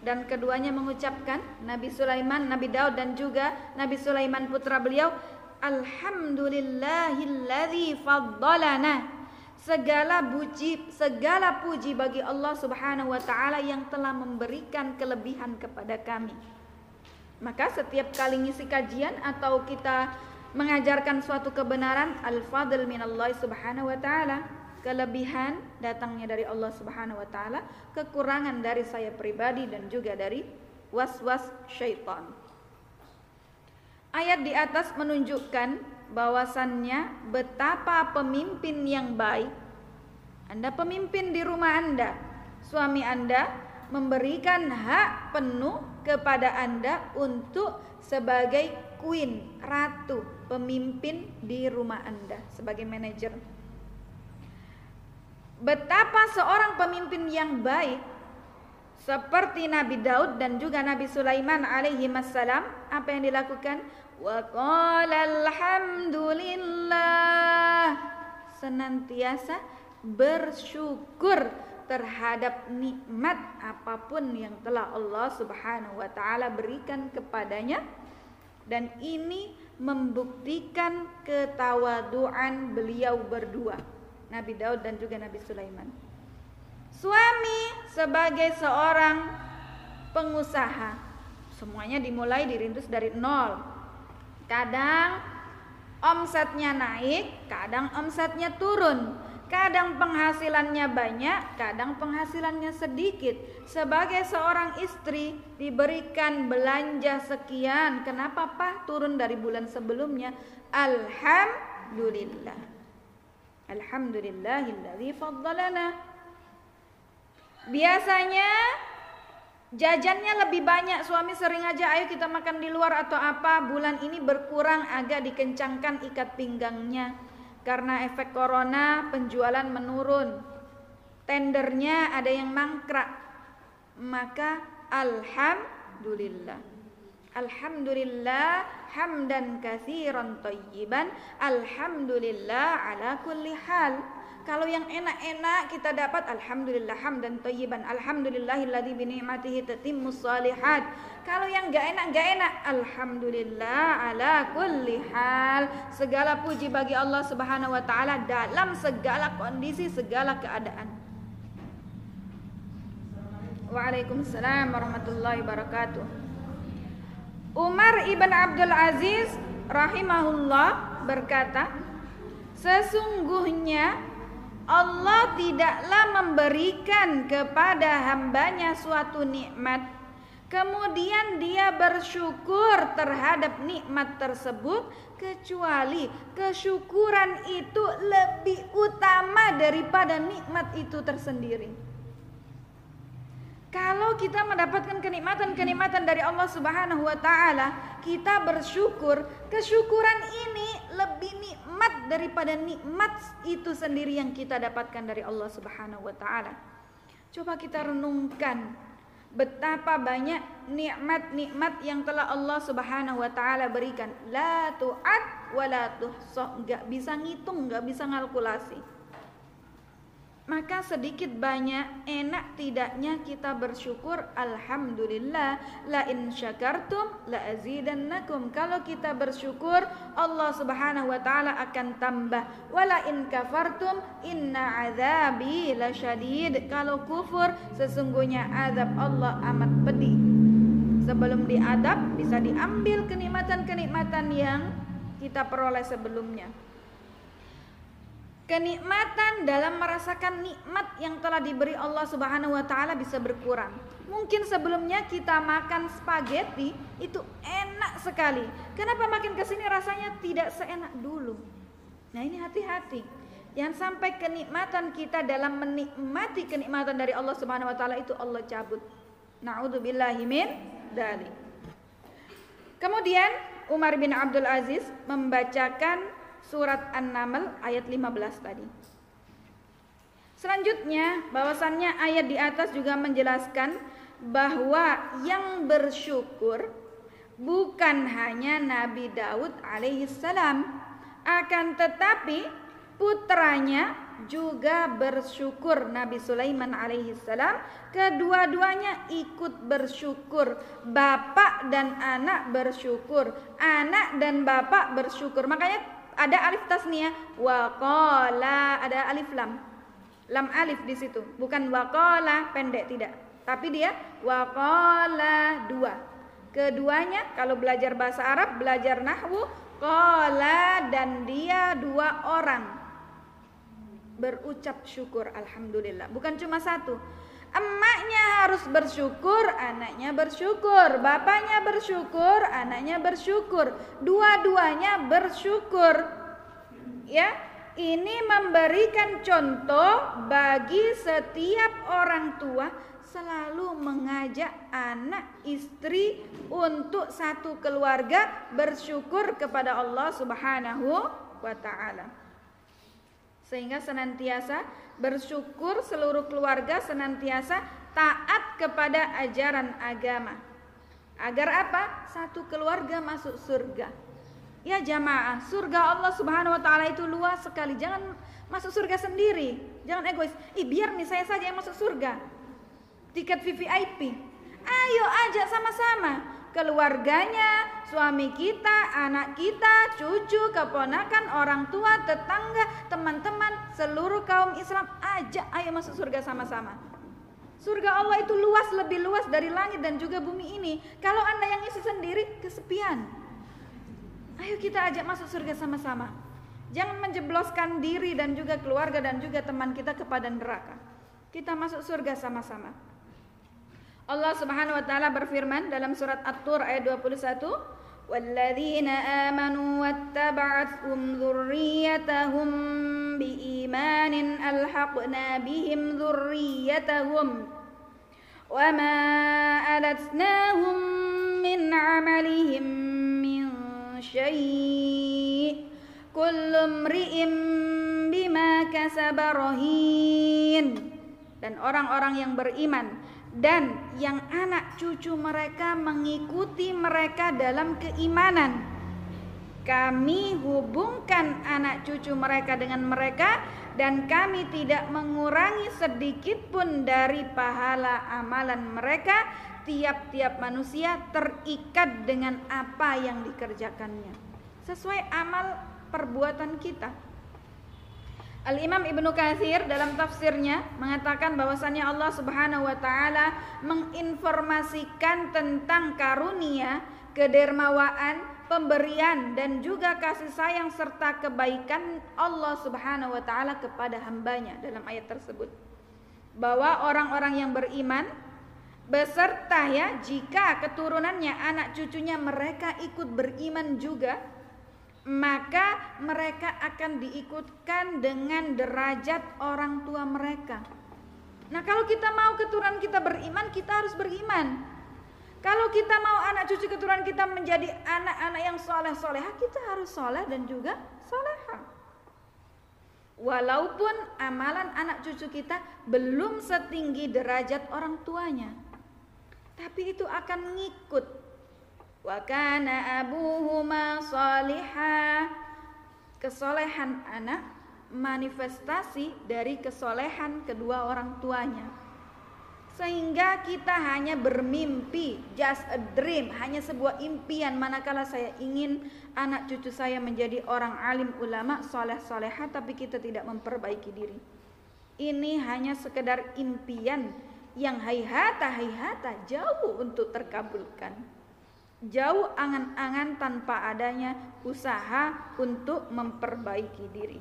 Speaker 1: dan keduanya mengucapkan Nabi Sulaiman, Nabi Daud dan juga Nabi Sulaiman putra beliau Alhamdulillahilladzi faddalana. Segala puji segala puji bagi Allah Subhanahu wa taala yang telah memberikan kelebihan kepada kami. Maka setiap kali ngisi kajian atau kita mengajarkan suatu kebenaran al-fadl minallah subhanahu wa ta'ala kelebihan datangnya dari Allah subhanahu wa ta'ala kekurangan dari saya pribadi dan juga dari was-was syaitan ayat di atas menunjukkan bahwasannya betapa pemimpin yang baik anda pemimpin di rumah anda suami anda memberikan hak penuh kepada anda untuk sebagai queen, ratu, pemimpin di rumah Anda sebagai manajer. Betapa seorang pemimpin yang baik seperti Nabi Daud dan juga Nabi Sulaiman alaihi wassalam apa yang dilakukan? Wa qala alhamdulillah. Senantiasa bersyukur terhadap nikmat apa pun yang telah Allah Subhanahu wa taala berikan kepadanya. Dan ini membuktikan ketawaduan beliau berdua Nabi Daud dan juga Nabi Sulaiman suami sebagai seorang pengusaha semuanya dimulai dirintis dari nol kadang omsetnya naik kadang omsetnya turun Kadang penghasilannya banyak, kadang penghasilannya sedikit. Sebagai seorang istri diberikan belanja sekian, kenapa Pak turun dari bulan sebelumnya? Alhamdulillah. Alhamdulillahilladzi faddalana. Biasanya jajannya lebih banyak, suami sering aja ayo kita makan di luar atau apa, bulan ini berkurang agak dikencangkan ikat pinggangnya karena efek corona penjualan menurun. Tendernya ada yang mangkrak. Maka alhamdulillah. Alhamdulillah hamdan katsiran thayyiban. Alhamdulillah ala kulli hal. Kalau yang enak-enak kita dapat alhamdulillah hamdan thayyiban. Alhamdulillahilladzi bi ni'matihi tatimmus shalihat. Kalau yang gak enak gak enak, alhamdulillah ala kulli hal. Segala puji bagi Allah Subhanahu wa taala dalam segala kondisi, segala keadaan. Waalaikumsalam warahmatullahi wabarakatuh. Umar ibn Abdul Aziz rahimahullah berkata, sesungguhnya Allah tidaklah memberikan kepada hambanya suatu nikmat Kemudian dia bersyukur terhadap nikmat tersebut kecuali kesyukuran itu lebih utama daripada nikmat itu tersendiri. Kalau kita mendapatkan kenikmatan-kenikmatan dari Allah Subhanahu wa taala, kita bersyukur, kesyukuran ini lebih nikmat daripada nikmat itu sendiri yang kita dapatkan dari Allah Subhanahu wa taala. Coba kita renungkan betapa banyak nikmat-nikmat yang telah Allah Subhanahu wa taala berikan. La tu'ad wa la tuhsa. Enggak bisa ngitung, enggak bisa ngalkulasi. Maka sedikit banyak enak tidaknya kita bersyukur alhamdulillah la in syakartum la azidannakum. Kalau kita bersyukur Allah Subhanahu wa taala akan tambah wala in kafartum inna azabi lasyadid kalau kufur sesungguhnya azab Allah amat pedih. Sebelum diadab bisa diambil kenikmatan-kenikmatan yang kita peroleh sebelumnya kenikmatan dalam merasakan nikmat yang telah diberi Allah Subhanahu wa taala bisa berkurang. Mungkin sebelumnya kita makan spaghetti itu enak sekali. Kenapa makin ke sini rasanya tidak seenak dulu? Nah, ini hati-hati. Yang sampai kenikmatan kita dalam menikmati kenikmatan dari Allah Subhanahu wa taala itu Allah cabut. Nauzubillahi min dzalik. Kemudian Umar bin Abdul Aziz membacakan surat An-Naml ayat 15 tadi. Selanjutnya, bahwasannya ayat di atas juga menjelaskan bahwa yang bersyukur bukan hanya Nabi Daud alaihissalam, akan tetapi putranya juga bersyukur Nabi Sulaiman alaihissalam kedua-duanya ikut bersyukur. Bapak dan anak bersyukur anak dan bapak bersyukur. Makanya ada alif tasniyah waqala ada alif lam. Lam alif di situ. Bukan waqala pendek tidak. Tapi dia waqala dua. Keduanya kalau belajar bahasa Arab belajar nahwu qala dan dia dua orang. Berucap syukur alhamdulillah. Bukan cuma satu Emaknya harus bersyukur, anaknya bersyukur. Bapaknya bersyukur, anaknya bersyukur. Dua-duanya bersyukur. Ya, ini memberikan contoh bagi setiap orang tua selalu mengajak anak istri untuk satu keluarga bersyukur kepada Allah Subhanahu wa taala. Sehingga senantiasa bersyukur seluruh keluarga senantiasa taat kepada ajaran agama. Agar apa? Satu keluarga masuk surga. Ya jamaah, surga Allah Subhanahu wa taala itu luas sekali. Jangan masuk surga sendiri. Jangan egois. Ih, biar nih saya saja yang masuk surga. Tiket VVIP. Ayo ajak sama-sama keluarganya, suami kita, anak kita, cucu, keponakan, orang tua, tetangga, teman-teman, seluruh kaum Islam ajak ayo masuk surga sama-sama. Surga Allah itu luas lebih luas dari langit dan juga bumi ini. Kalau Anda yang isi sendiri kesepian. Ayo kita ajak masuk surga sama-sama. Jangan menjebloskan diri dan juga keluarga dan juga teman kita kepada neraka. Kita masuk surga sama-sama. Allah Subhanahu wa taala berfirman dalam surat At-Tur ayat 21, "Walladzina amanu wattaba'athum dzurriyyatahum biimanin alhaqna bihim dzurriyyatahum wama alatnahum min 'amalihim min syai' kullu imri'in bima kasaba rahin." Dan orang-orang yang beriman dan yang anak cucu mereka mengikuti mereka dalam keimanan. Kami hubungkan anak cucu mereka dengan mereka dan kami tidak mengurangi sedikit pun dari pahala amalan mereka. Tiap-tiap manusia terikat dengan apa yang dikerjakannya. Sesuai amal perbuatan kita. Al-Imam Ibnu Katsir dalam tafsirnya mengatakan bahwasannya Allah Subhanahu wa taala menginformasikan tentang karunia, kedermawaan, pemberian dan juga kasih sayang serta kebaikan Allah Subhanahu wa taala kepada hambanya dalam ayat tersebut. Bahwa orang-orang yang beriman beserta ya jika keturunannya anak cucunya mereka ikut beriman juga maka mereka akan diikutkan dengan derajat orang tua mereka. Nah, kalau kita mau keturunan kita beriman, kita harus beriman. Kalau kita mau anak cucu keturunan kita menjadi anak-anak yang soleh soleha, kita harus soleh dan juga soleha. Walaupun amalan anak cucu kita belum setinggi derajat orang tuanya, tapi itu akan ngikut wa kana abuhuma salihah kesolehan anak manifestasi dari kesolehan kedua orang tuanya. Sehingga kita hanya bermimpi, just a dream, hanya sebuah impian manakala saya ingin anak cucu saya menjadi orang alim ulama, soleh soleha, tapi kita tidak memperbaiki diri. Ini hanya sekedar impian yang hayhata hayhata jauh untuk terkabulkan. Jauh angan-angan tanpa adanya usaha untuk memperbaiki diri.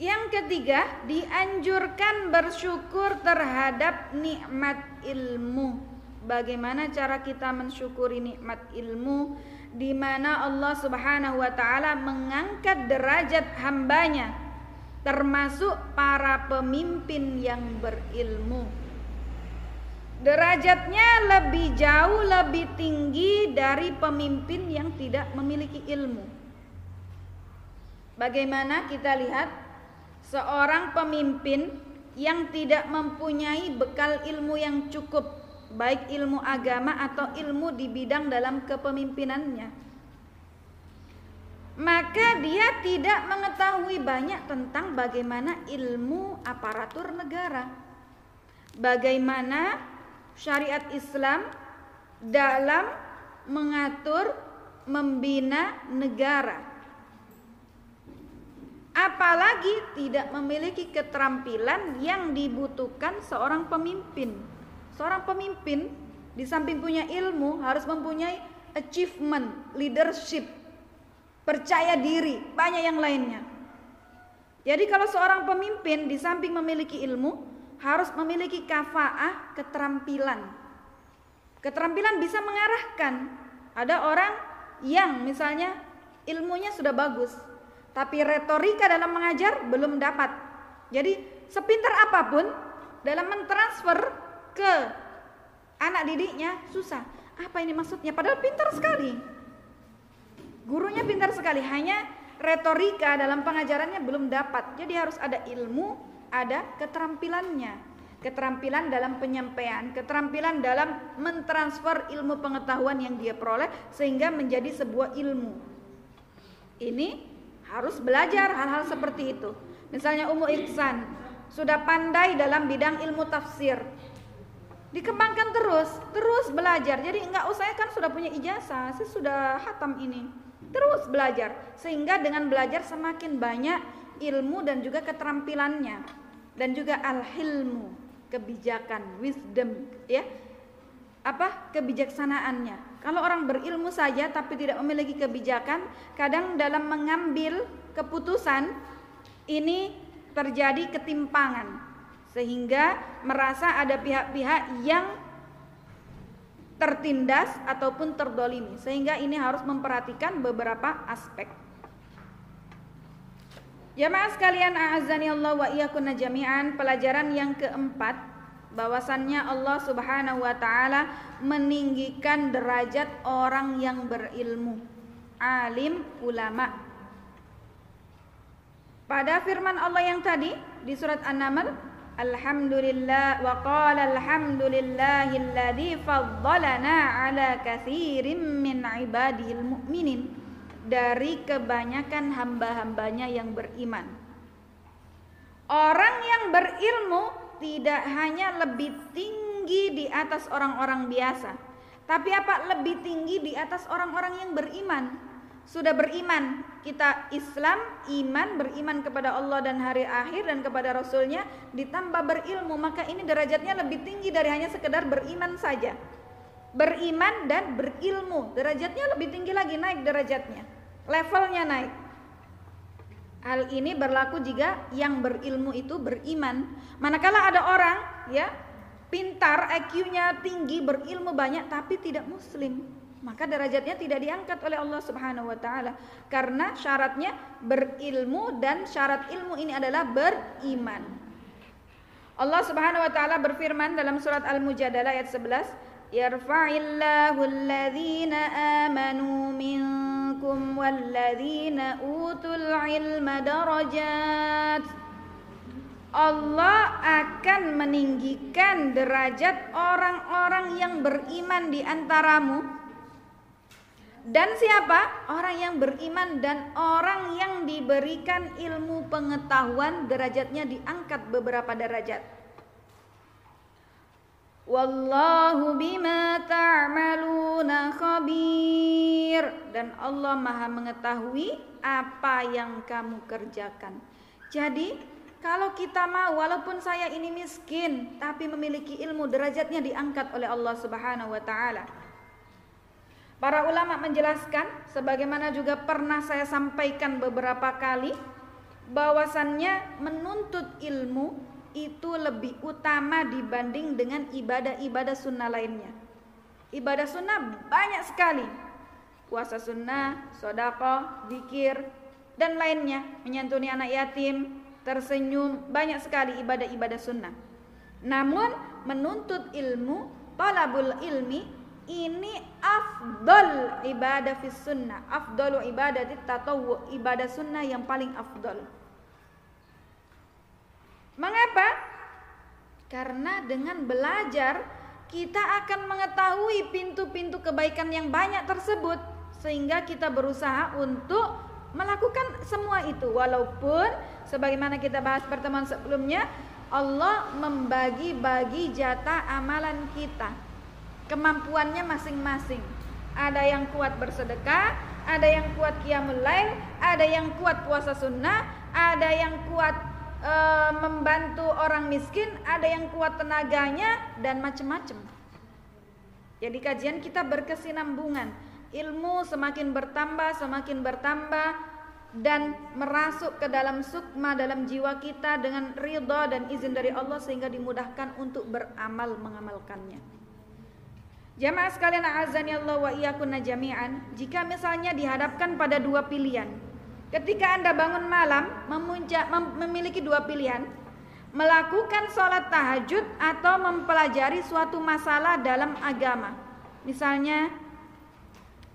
Speaker 1: Yang ketiga, dianjurkan bersyukur terhadap nikmat ilmu. Bagaimana cara kita mensyukuri nikmat ilmu di mana Allah Subhanahu wa taala mengangkat derajat hambanya termasuk para pemimpin yang berilmu. Derajatnya lebih jauh lebih tinggi dari pemimpin yang tidak memiliki ilmu. Bagaimana kita lihat seorang pemimpin yang tidak mempunyai bekal ilmu yang cukup, baik ilmu agama atau ilmu di bidang dalam kepemimpinannya. Maka dia tidak mengetahui banyak tentang bagaimana ilmu aparatur negara. Bagaimana syariat Islam dalam mengatur membina negara apalagi tidak memiliki keterampilan yang dibutuhkan seorang pemimpin. Seorang pemimpin di samping punya ilmu harus mempunyai achievement, leadership, percaya diri, banyak yang lainnya. Jadi kalau seorang pemimpin di samping memiliki ilmu harus memiliki kafaah keterampilan. Keterampilan bisa mengarahkan. Ada orang yang misalnya ilmunya sudah bagus, tapi retorika dalam mengajar belum dapat. Jadi sepintar apa pun dalam mentransfer ke anak didiknya susah. Apa ini maksudnya? Padahal pintar sekali. Gurunya pintar sekali, hanya retorika dalam pengajarannya belum dapat. Jadi harus ada ilmu, ada keterampilannya. Keterampilan dalam penyampaian, keterampilan dalam mentransfer ilmu pengetahuan yang dia peroleh sehingga menjadi sebuah ilmu. Ini harus belajar hal-hal seperti itu. Misalnya Ummu Ihsan sudah pandai dalam bidang ilmu tafsir. Dikembangkan terus, terus belajar. Jadi enggak usah kan sudah punya ijazah, saya sudah hatam ini. Terus belajar sehingga dengan belajar semakin banyak ilmu dan juga keterampilannya dan juga al-hilmu, kebijakan, wisdom, ya. Apa? kebijaksanaannya. Kalau orang berilmu saja tapi tidak memiliki kebijakan, kadang dalam mengambil keputusan ini terjadi ketimpangan sehingga merasa ada pihak-pihak yang tertindas ataupun terdolimi sehingga ini harus memperhatikan beberapa aspek. Jamaah sekalian a'azzani Allah wa iyyakunna jami'an. Pelajaran yang keempat bahwasannya Allah Subhanahu wa taala meninggikan derajat orang yang berilmu, alim, ulama. Pada firman Allah yang tadi di surat An-Naml, Alhamdulillah wa qala alhamdulillahilladzi faddalana ala katsirin min ibadihil mu'minin dari kebanyakan hamba-hambanya yang beriman. Orang yang berilmu tidak hanya lebih tinggi di atas orang-orang biasa, tapi apa lebih tinggi di atas orang-orang yang beriman. Sudah beriman, kita Islam, iman, beriman kepada Allah dan hari akhir dan kepada Rasulnya, ditambah berilmu, maka ini derajatnya lebih tinggi dari hanya sekedar beriman saja. Beriman dan berilmu, derajatnya lebih tinggi lagi, naik derajatnya, levelnya naik. Hal ini berlaku jika yang berilmu itu beriman. Manakala ada orang ya pintar, IQ-nya tinggi, berilmu banyak tapi tidak muslim, maka derajatnya tidak diangkat oleh Allah Subhanahu wa taala karena syaratnya berilmu dan syarat ilmu ini adalah beriman. Allah Subhanahu wa taala berfirman dalam surat Al-Mujadalah ayat 11, "Yarfa'illahu alladhina amanu min minkum walladzina utul ilma darajat Allah akan meninggikan derajat orang-orang yang beriman di antaramu Dan siapa? Orang yang beriman dan orang yang diberikan ilmu pengetahuan derajatnya diangkat beberapa derajat. Wallahu bima ta'maluna khabir dan Allah Maha mengetahui apa yang kamu kerjakan. Jadi, kalau kita mau walaupun saya ini miskin tapi memiliki ilmu derajatnya diangkat oleh Allah Subhanahu wa taala. Para ulama menjelaskan sebagaimana juga pernah saya sampaikan beberapa kali bahwasannya menuntut ilmu itu lebih utama dibanding dengan ibadah-ibadah sunnah lainnya. Ibadah sunnah banyak sekali. Puasa sunnah, sodako, zikir, dan lainnya. Menyantuni anak yatim, tersenyum, banyak sekali ibadah-ibadah sunnah. Namun menuntut ilmu, talabul ilmi ini afdol ibadah fis sunnah afdalu ibadah tatawu ibadah sunnah yang paling afdol mengapa? Karena dengan belajar kita akan mengetahui pintu-pintu kebaikan yang banyak tersebut sehingga kita berusaha untuk melakukan semua itu. Walaupun sebagaimana kita bahas pertemuan sebelumnya Allah membagi-bagi jatah amalan kita. Kemampuannya masing-masing. Ada yang kuat bersedekah, ada yang kuat qiyamul lail, ada yang kuat puasa sunnah, ada yang kuat e, membantu orang miskin, ada yang kuat tenaganya dan macam-macam. Jadi kajian kita berkesinambungan. Ilmu semakin bertambah, semakin bertambah dan merasuk ke dalam sukma dalam jiwa kita dengan ridha dan izin dari Allah sehingga dimudahkan untuk beramal mengamalkannya. Jamaah sekalian azani Allah wa iyyakunna jami'an, jika misalnya dihadapkan pada dua pilihan. Ketika Anda bangun malam memunca, mem, memiliki dua pilihan, melakukan sholat tahajud atau mempelajari suatu masalah dalam agama. Misalnya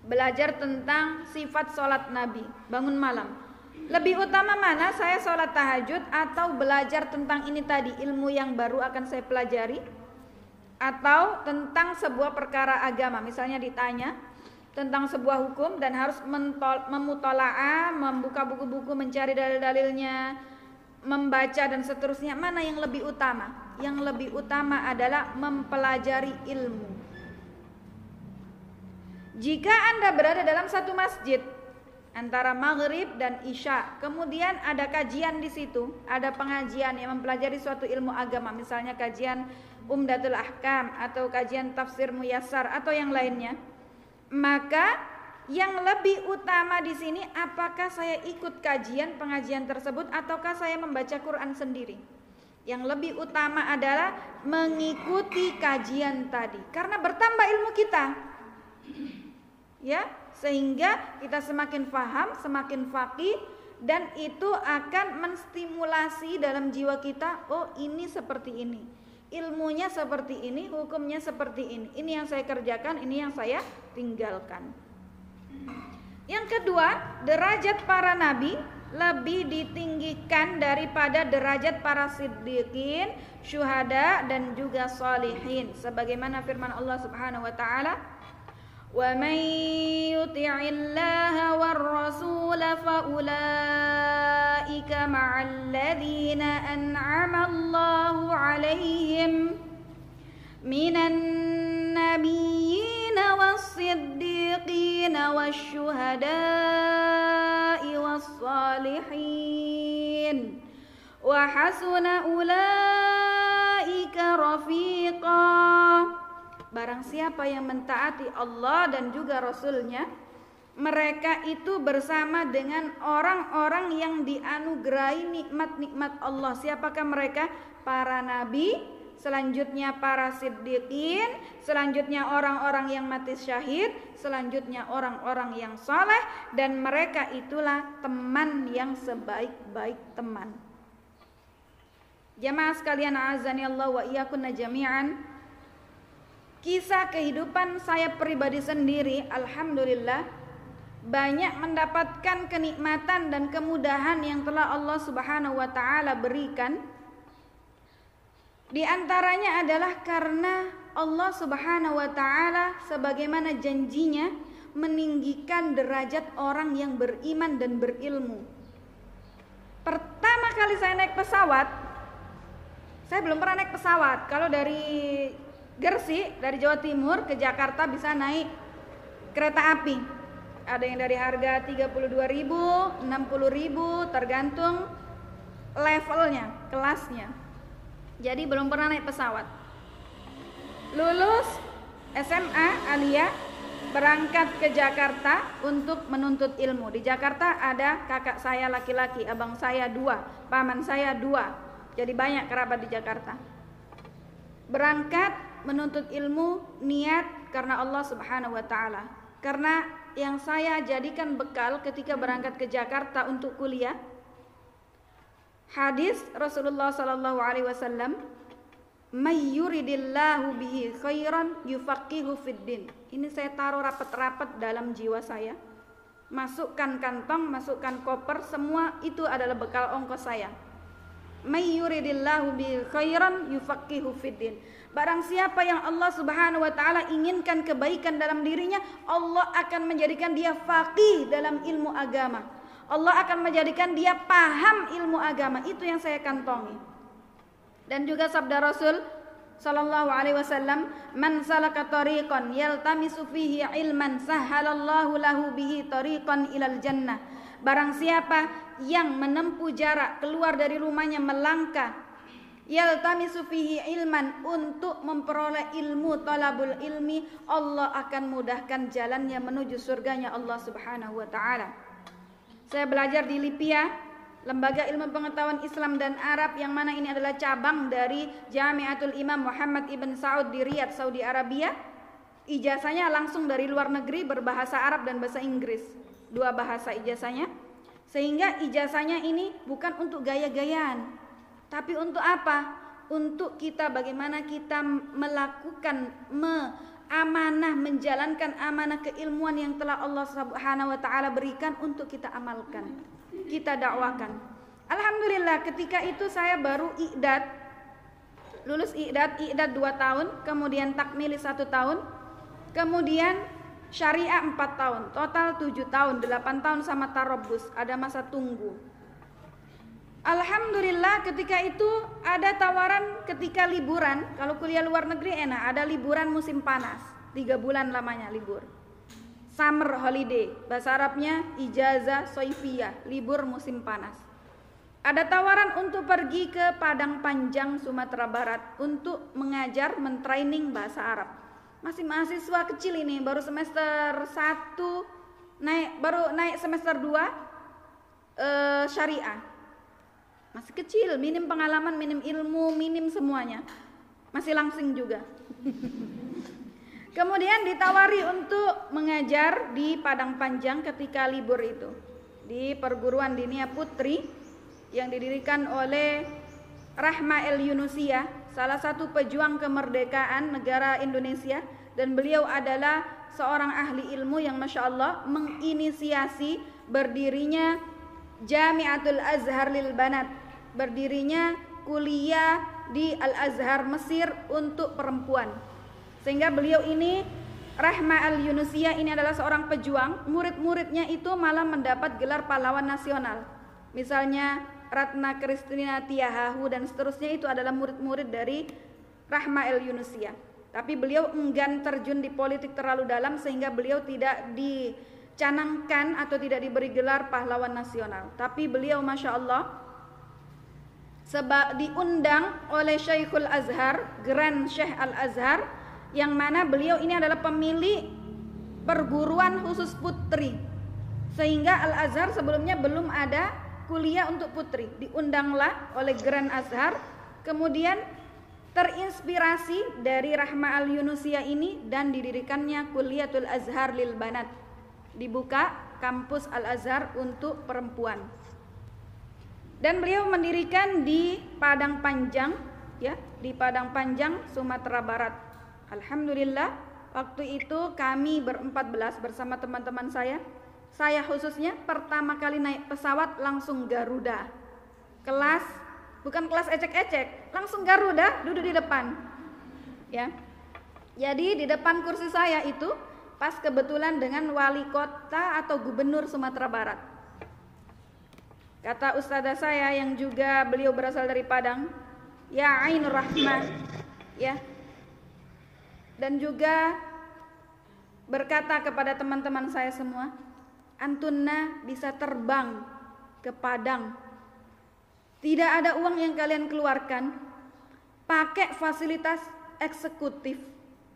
Speaker 1: belajar tentang sifat sholat Nabi, bangun malam. Lebih utama mana saya sholat tahajud atau belajar tentang ini tadi ilmu yang baru akan saya pelajari? atau tentang sebuah perkara agama misalnya ditanya tentang sebuah hukum dan harus memutolaah membuka buku-buku mencari dalil-dalilnya membaca dan seterusnya. Mana yang lebih utama? Yang lebih utama adalah mempelajari ilmu. Jika anda berada dalam satu masjid antara maghrib dan isya kemudian ada kajian di situ ada pengajian yang mempelajari suatu ilmu agama misalnya kajian Umdatul Ahkam atau kajian tafsir Muyassar atau yang lainnya, maka yang lebih utama di sini apakah saya ikut kajian pengajian tersebut ataukah saya membaca Quran sendiri? Yang lebih utama adalah mengikuti kajian tadi karena bertambah ilmu kita. Ya, sehingga kita semakin paham, semakin fakih dan itu akan menstimulasi dalam jiwa kita, oh ini seperti ini ilmunya seperti ini, hukumnya seperti ini. Ini yang saya kerjakan, ini yang saya tinggalkan. Yang kedua, derajat para nabi lebih ditinggikan daripada derajat para siddiqin, syuhada dan juga salihin. Sebagaimana firman Allah Subhanahu wa taala, ومن يطع الله والرسول فأولئك مع الذين أنعم الله عليهم من النبيين والصديقين والشهداء والصالحين وحسن أولئك رفيقاً Barang siapa yang mentaati Allah dan juga Rasulnya Mereka itu bersama dengan orang-orang yang dianugerahi nikmat-nikmat Allah. Siapakah mereka? Para nabi Selanjutnya para siddiqin Selanjutnya orang-orang yang mati syahid Selanjutnya orang-orang yang soleh Dan mereka itulah teman yang sebaik-baik teman. Jamaah sekalian azani Allah wa iyakunna jami'an Kisah kehidupan saya pribadi sendiri, alhamdulillah, banyak mendapatkan kenikmatan dan kemudahan yang telah Allah Subhanahu wa taala berikan. Di antaranya adalah karena Allah Subhanahu wa taala sebagaimana janjinya meninggikan derajat orang yang beriman dan berilmu. Pertama kali saya naik pesawat, saya belum pernah naik pesawat. Kalau dari Gresik, dari Jawa Timur ke Jakarta bisa naik kereta api. Ada yang dari harga 32.000, 60.000 tergantung levelnya, kelasnya. Jadi belum pernah naik pesawat. Lulus SMA Alia berangkat ke Jakarta untuk menuntut ilmu. Di Jakarta ada kakak saya laki-laki, abang saya dua, paman saya dua. Jadi banyak kerabat di Jakarta. Berangkat menuntut ilmu niat karena Allah Subhanahu wa taala. Karena yang saya jadikan bekal ketika berangkat ke Jakarta untuk kuliah hadis Rasulullah sallallahu alaihi wasallam may yuridillahu bihi khairan yufaqihu fiddin. Ini saya taruh rapat-rapat dalam jiwa saya. Masukkan kantong, masukkan koper, semua itu adalah bekal ongkos saya. May yuridillahu bihi khairan yufaqihu fiddin. Barang siapa yang Allah Subhanahu wa taala inginkan kebaikan dalam dirinya, Allah akan menjadikan dia faqih dalam ilmu agama. Allah akan menjadikan dia paham ilmu agama. Itu yang saya kantongi. Dan juga sabda Rasul sallallahu alaihi wasallam, "Man salaka tariqan yaltamisu fihi ilman sahhalallahu lahu bihi tariqan ilal jannah." Barang siapa yang menempuh jarak keluar dari rumahnya melangkah yaltamisu fihi ilman untuk memperoleh ilmu talabul ilmi Allah akan mudahkan jalannya menuju surganya Allah Subhanahu wa taala. Saya belajar di Lipia Lembaga Ilmu Pengetahuan Islam dan Arab yang mana ini adalah cabang dari Jamiatul Imam Muhammad Ibn Saud di Riyadh, Saudi Arabia. Ijazahnya langsung dari luar negeri berbahasa Arab dan bahasa Inggris. Dua bahasa ijazahnya. Sehingga ijazahnya ini bukan untuk gaya-gayaan. Tapi untuk apa? Untuk kita bagaimana kita melakukan me amanah menjalankan amanah keilmuan yang telah Allah Subhanahu wa taala berikan untuk kita amalkan kita dakwakan. Alhamdulillah ketika itu saya baru iqdad lulus iqdad iqdad 2 tahun, kemudian takmili 1 tahun, kemudian syariah 4 tahun, total 7 tahun, 8 tahun sama tarobus, ada masa tunggu. Alhamdulillah ketika itu ada tawaran ketika liburan, kalau kuliah luar negeri enak, ada liburan musim panas, tiga bulan lamanya libur summer holiday, bahasa Arabnya ijazah soifiyah, libur musim panas. Ada tawaran untuk pergi ke Padang Panjang, Sumatera Barat untuk mengajar, mentraining bahasa Arab. Masih mahasiswa kecil ini, baru semester 1 naik baru naik semester 2 eh, syariah. Masih kecil, minim pengalaman, minim ilmu, minim semuanya. Masih langsing juga. Kemudian ditawari untuk mengajar di Padang Panjang ketika libur itu di perguruan dinia putri yang didirikan oleh Rahma El Yunusia, salah satu pejuang kemerdekaan negara Indonesia dan beliau adalah seorang ahli ilmu yang masya Allah menginisiasi berdirinya Jamiatul Azhar lil Banat, berdirinya kuliah di Al Azhar Mesir untuk perempuan sehingga beliau ini Rahma al-Yunusia ini adalah seorang pejuang, murid-muridnya itu malah mendapat gelar pahlawan nasional. Misalnya Ratna Kristina Tiahahu dan seterusnya itu adalah murid-murid dari Rahma al-Yunusia. Tapi beliau enggan terjun di politik terlalu dalam sehingga beliau tidak dicanangkan atau tidak diberi gelar pahlawan nasional. Tapi beliau Masya Allah sebab diundang oleh Syekhul Azhar, Grand Syekh Al-Azhar yang mana beliau ini adalah pemilik perguruan khusus putri. Sehingga Al-Azhar sebelumnya belum ada kuliah untuk putri. Diundanglah oleh Grand Azhar, kemudian terinspirasi dari Rahma Al-Yunusia ini dan didirikannya Kuliatul Azhar lil Banat. Dibuka kampus Al-Azhar untuk perempuan. Dan beliau mendirikan di Padang Panjang ya, di Padang Panjang Sumatera Barat. Alhamdulillah waktu itu kami berempat belas bersama teman-teman saya. Saya khususnya pertama kali naik pesawat langsung Garuda. Kelas bukan kelas ecek-ecek, langsung Garuda duduk di depan. Ya. Jadi di depan kursi saya itu pas kebetulan dengan wali kota atau gubernur Sumatera Barat. Kata ustazah saya yang juga beliau berasal dari Padang, ya Ainur Rahmah, ya. Dan juga berkata kepada teman-teman saya semua, antunna bisa terbang ke Padang. Tidak ada uang yang kalian keluarkan, pakai fasilitas eksekutif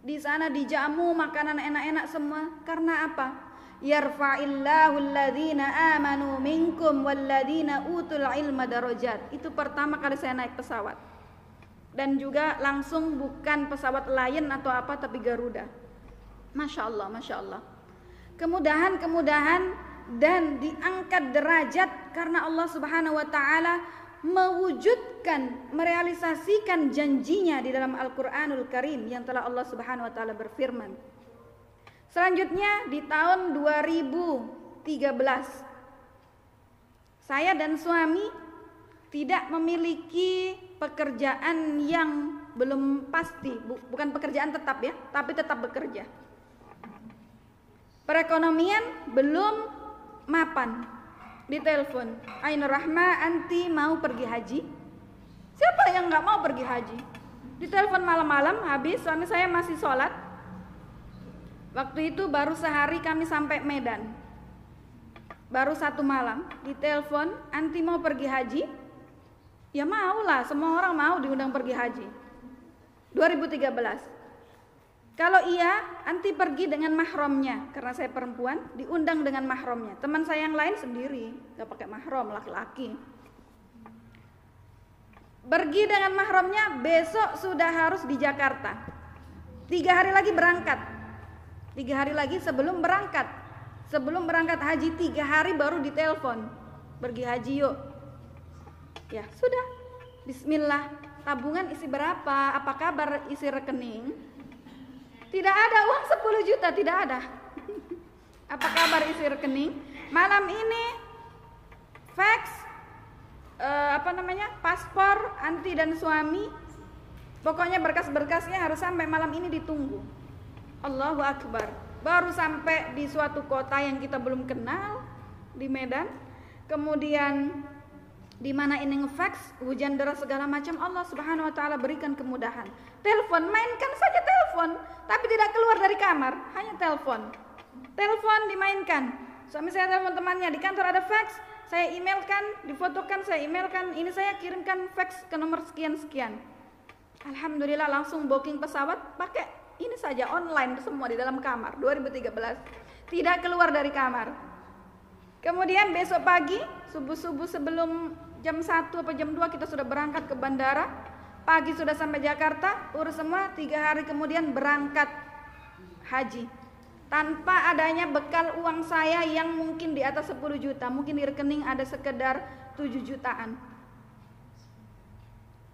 Speaker 1: di sana dijamu makanan enak-enak semua. Karena apa? Yarfa'illahu alladhina amanu minkum walladhina utul ilma darajat. Itu pertama kali saya naik pesawat. Dan juga langsung bukan pesawat Lion atau apa tapi Garuda. Masya Allah, Masya Allah. Kemudahan-kemudahan dan diangkat derajat karena Allah Subhanahu wa taala mewujudkan, merealisasikan janjinya di dalam Al-Qur'anul Karim yang telah Allah Subhanahu wa taala berfirman. Selanjutnya di tahun 2013 saya dan suami tidak memiliki pekerjaan yang belum pasti, bukan pekerjaan tetap ya, tapi tetap bekerja. Perekonomian belum mapan. Ditelepon Ainur Rahma anti mau pergi haji? Siapa yang nggak mau pergi haji? Ditelepon malam-malam habis suami saya masih sholat waktu itu baru sehari kami sampai Medan baru satu malam ditelepon anti mau pergi haji ya mau lah semua orang mau diundang pergi haji 2013 kalau iya, anti pergi dengan mahramnya karena saya perempuan, diundang dengan mahramnya. Teman saya yang lain sendiri, gak pakai mahram laki-laki. Pergi dengan mahramnya besok sudah harus di Jakarta. Tiga hari lagi berangkat. Tiga hari lagi sebelum berangkat. Sebelum berangkat haji tiga hari baru ditelepon. Pergi haji yuk. Ya sudah. Bismillah. Tabungan isi berapa? Apa kabar isi rekening? Tidak ada uang 10 juta, tidak ada. (laughs) Apa kabar isi rekening? Malam ini fax uh, apa namanya? paspor anti dan suami. Pokoknya berkas-berkasnya harus sampai malam ini ditunggu. Allahu akbar. Baru sampai di suatu kota yang kita belum kenal di Medan. Kemudian di mana ini ngefax, hujan deras segala macam Allah Subhanahu wa taala berikan kemudahan. Telepon, mainkan saja telepon, tapi tidak keluar dari kamar, hanya telepon. Telepon dimainkan. Suami saya telepon temannya di kantor ada fax, saya emailkan, difotokan, saya emailkan, ini saya kirimkan fax ke nomor sekian sekian. Alhamdulillah langsung booking pesawat pakai ini saja online semua di dalam kamar 2013. Tidak keluar dari kamar. Kemudian besok pagi subuh-subuh sebelum jam 1 atau jam 2 kita sudah berangkat ke bandara pagi sudah sampai Jakarta urus semua tiga hari kemudian berangkat haji tanpa adanya bekal uang saya yang mungkin di atas 10 juta mungkin di rekening ada sekedar 7 jutaan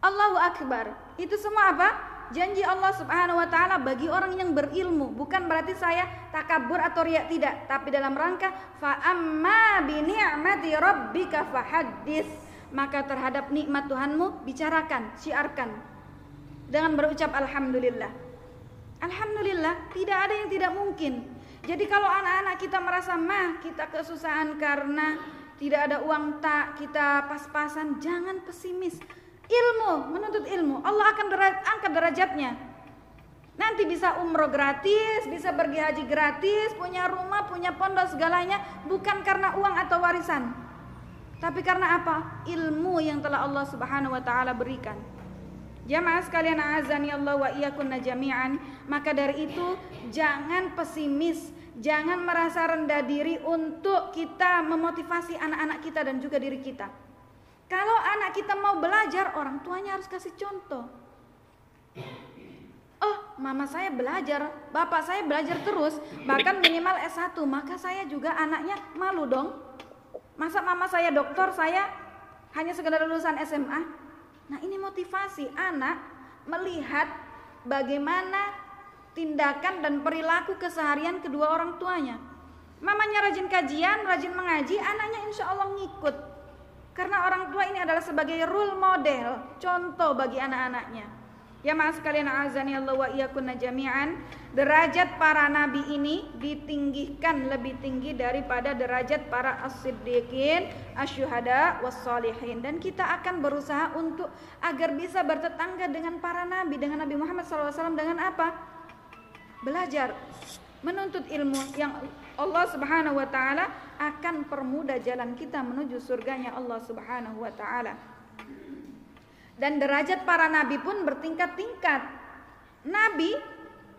Speaker 1: Allahu Akbar itu semua apa? Janji Allah Subhanahu wa taala bagi orang yang berilmu bukan berarti saya takabur atau riak tidak tapi dalam rangka fa amma bi ni'mati rabbika fahaddits maka terhadap nikmat Tuhanmu bicarakan, siarkan dengan berucap alhamdulillah. Alhamdulillah, tidak ada yang tidak mungkin. Jadi kalau anak-anak kita merasa mah kita kesusahan karena tidak ada uang tak, kita pas-pasan, jangan pesimis. Ilmu, menuntut ilmu, Allah akan deraj angkat derajatnya. Nanti bisa umroh gratis, bisa pergi haji gratis, punya rumah, punya pondok segalanya, bukan karena uang atau warisan, tapi karena apa? Ilmu yang telah Allah Subhanahu wa taala berikan. Jamaah sekalian azani Allah wa iyyakunna jami'an, maka dari itu jangan pesimis, jangan merasa rendah diri untuk kita memotivasi anak-anak kita dan juga diri kita. Kalau anak kita mau belajar, orang tuanya harus kasih contoh. Oh, mama saya belajar, bapak saya belajar terus, bahkan minimal S1, maka saya juga anaknya malu dong Masa mama saya dokter, saya hanya sekedar lulusan SMA? Nah, ini motivasi anak melihat bagaimana tindakan dan perilaku keseharian kedua orang tuanya. Mamanya rajin kajian, rajin mengaji, anaknya insya Allah ngikut. Karena orang tua ini adalah sebagai role model, contoh bagi anak-anaknya. Ya maaf sekalian azani Allah wa iyyakunna jami'an. Derajat para nabi ini ditinggikan lebih tinggi daripada derajat para as-siddiqin, asyuhada, was-salihin dan kita akan berusaha untuk agar bisa bertetangga dengan para nabi, dengan Nabi Muhammad SAW dengan apa? Belajar, menuntut ilmu yang Allah Subhanahu wa taala akan permudah jalan kita menuju surganya Allah Subhanahu wa taala. Dan derajat para nabi pun bertingkat-tingkat. Nabi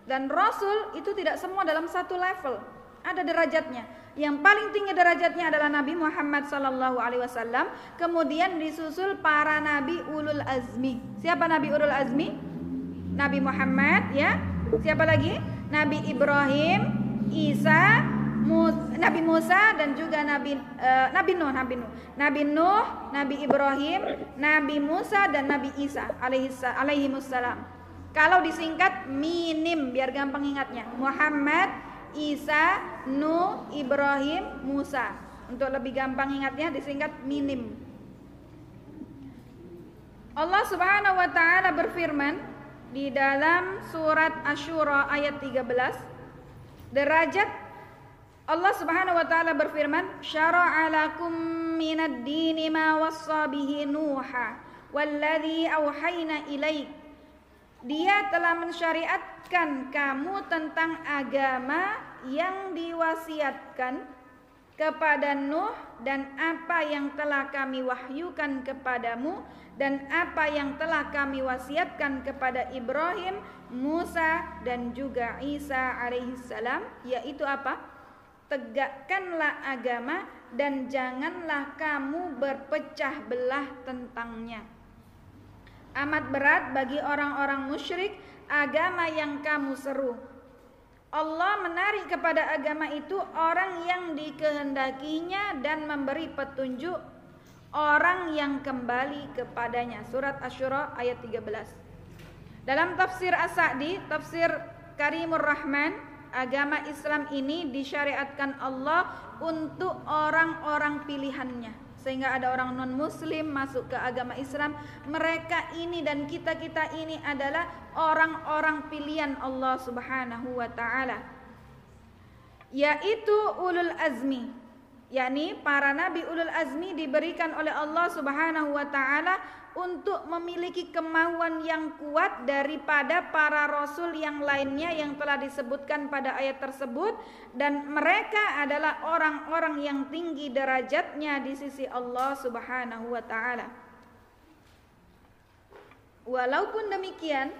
Speaker 1: dan rasul itu tidak semua dalam satu level. Ada derajatnya. Yang paling tinggi derajatnya adalah Nabi Muhammad sallallahu alaihi wasallam, kemudian disusul para nabi ulul azmi. Siapa nabi ulul azmi? Nabi Muhammad ya. Siapa lagi? Nabi Ibrahim, Isa, Nabi Musa dan juga Nabi uh, Nabi Nuh, Nabi Nuh, Nabi Nuh, Nabi Ibrahim, Nabi Musa dan Nabi Isa alaihi salam. Kalau disingkat minim biar gampang ingatnya. Muhammad, Isa, Nuh, Ibrahim, Musa. Untuk lebih gampang ingatnya disingkat minim. Allah Subhanahu wa taala berfirman di dalam surat Asyura ayat 13 derajat Allah Subhanahu wa taala berfirman, "Syara'a lakum minad dini ma wassa bihi Nuha walladzi auhayna ilaik." Dia telah mensyariatkan kamu tentang agama yang diwasiatkan kepada Nuh dan apa yang telah kami wahyukan kepadamu dan apa yang telah kami wasiatkan kepada Ibrahim, Musa dan juga Isa alaihissalam yaitu apa? Tegakkanlah agama dan janganlah kamu berpecah belah tentangnya. Amat berat bagi orang-orang musyrik agama yang kamu seru. Allah menarik kepada agama itu orang yang dikehendakinya dan memberi petunjuk orang yang kembali kepadanya. Surat Asyura ayat 13. Dalam tafsir As-Sa'di, tafsir Karimur Rahman, agama Islam ini disyariatkan Allah untuk orang-orang pilihannya. Sehingga ada orang non muslim masuk ke agama Islam mereka ini dan kita-kita ini adalah orang-orang pilihan Allah Subhanahu wa taala. Yaitu ulul azmi. Yakni para nabi ulul azmi diberikan oleh Allah Subhanahu wa taala untuk memiliki kemauan yang kuat daripada para rasul yang lainnya yang telah disebutkan pada ayat tersebut dan mereka adalah orang-orang yang tinggi derajatnya di sisi Allah Subhanahu wa taala. Walaupun demikian,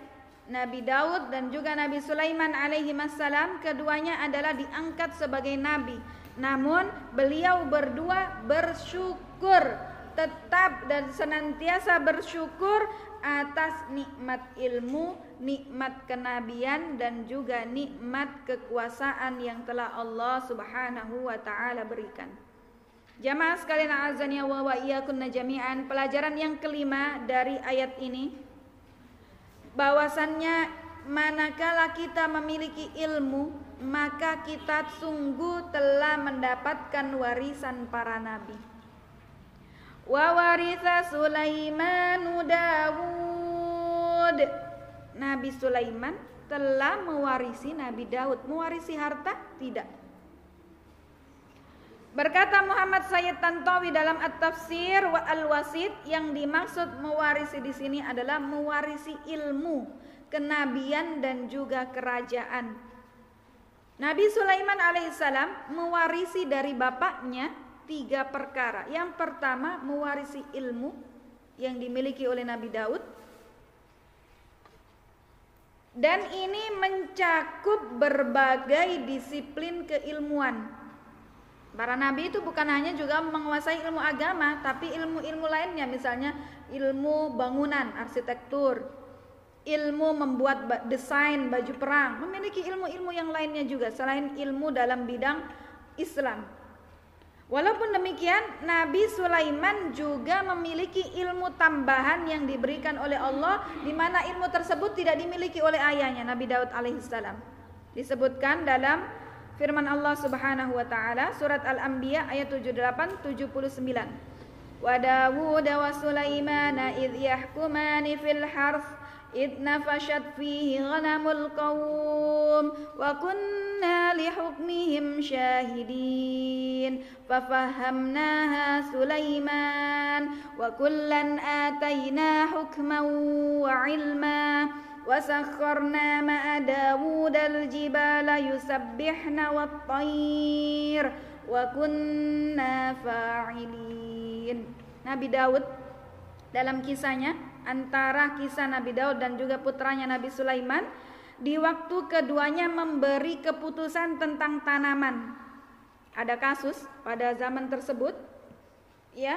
Speaker 1: Nabi Daud dan juga Nabi Sulaiman alaihi salam keduanya adalah diangkat sebagai nabi. Namun beliau berdua bersyukur tetap dan senantiasa bersyukur atas nikmat ilmu, nikmat kenabian dan juga nikmat kekuasaan yang telah Allah Subhanahu wa taala berikan. Jamaah sekalian azan ya wa iyyakunna jami'an, pelajaran yang kelima dari ayat ini bahwasannya manakala kita memiliki ilmu, maka kita sungguh telah mendapatkan warisan para nabi. Waritha Sulaimanu Dawud. Nabi Sulaiman telah mewarisi Nabi Daud. Mewarisi harta? Tidak. Berkata Muhammad Sayyid Tantawi dalam At-Tafsir wa Al-Wasid yang dimaksud mewarisi di sini adalah mewarisi ilmu, kenabian dan juga kerajaan. Nabi Sulaiman alaihissalam mewarisi dari bapaknya tiga perkara. Yang pertama mewarisi ilmu yang dimiliki oleh Nabi Daud. Dan ini mencakup berbagai disiplin keilmuan. Para nabi itu bukan hanya juga menguasai ilmu agama, tapi ilmu-ilmu lainnya, misalnya ilmu bangunan, arsitektur, ilmu membuat desain baju perang, memiliki ilmu-ilmu yang lainnya juga selain ilmu dalam bidang Islam. Walaupun demikian, Nabi Sulaiman juga memiliki ilmu tambahan yang diberikan oleh Allah di mana ilmu tersebut tidak dimiliki oleh ayahnya Nabi Daud alaihissalam. Disebutkan dalam firman Allah Subhanahu wa taala surat Al-Anbiya ayat 78 79. Wa Dawud wa Sulaiman idh yahkumani fil harth إذ نفشت فيه غنم القوم وكنا لحكمهم شاهدين ففهمناها سليمان وكلا آتينا حكما وعلما وسخرنا مع داود الجبال يسبحن والطير وكنا فاعلين. Nabi Daud dalam kisahnya antara kisah Nabi Daud dan juga putranya Nabi Sulaiman di waktu keduanya memberi keputusan tentang tanaman. Ada kasus pada zaman tersebut ya,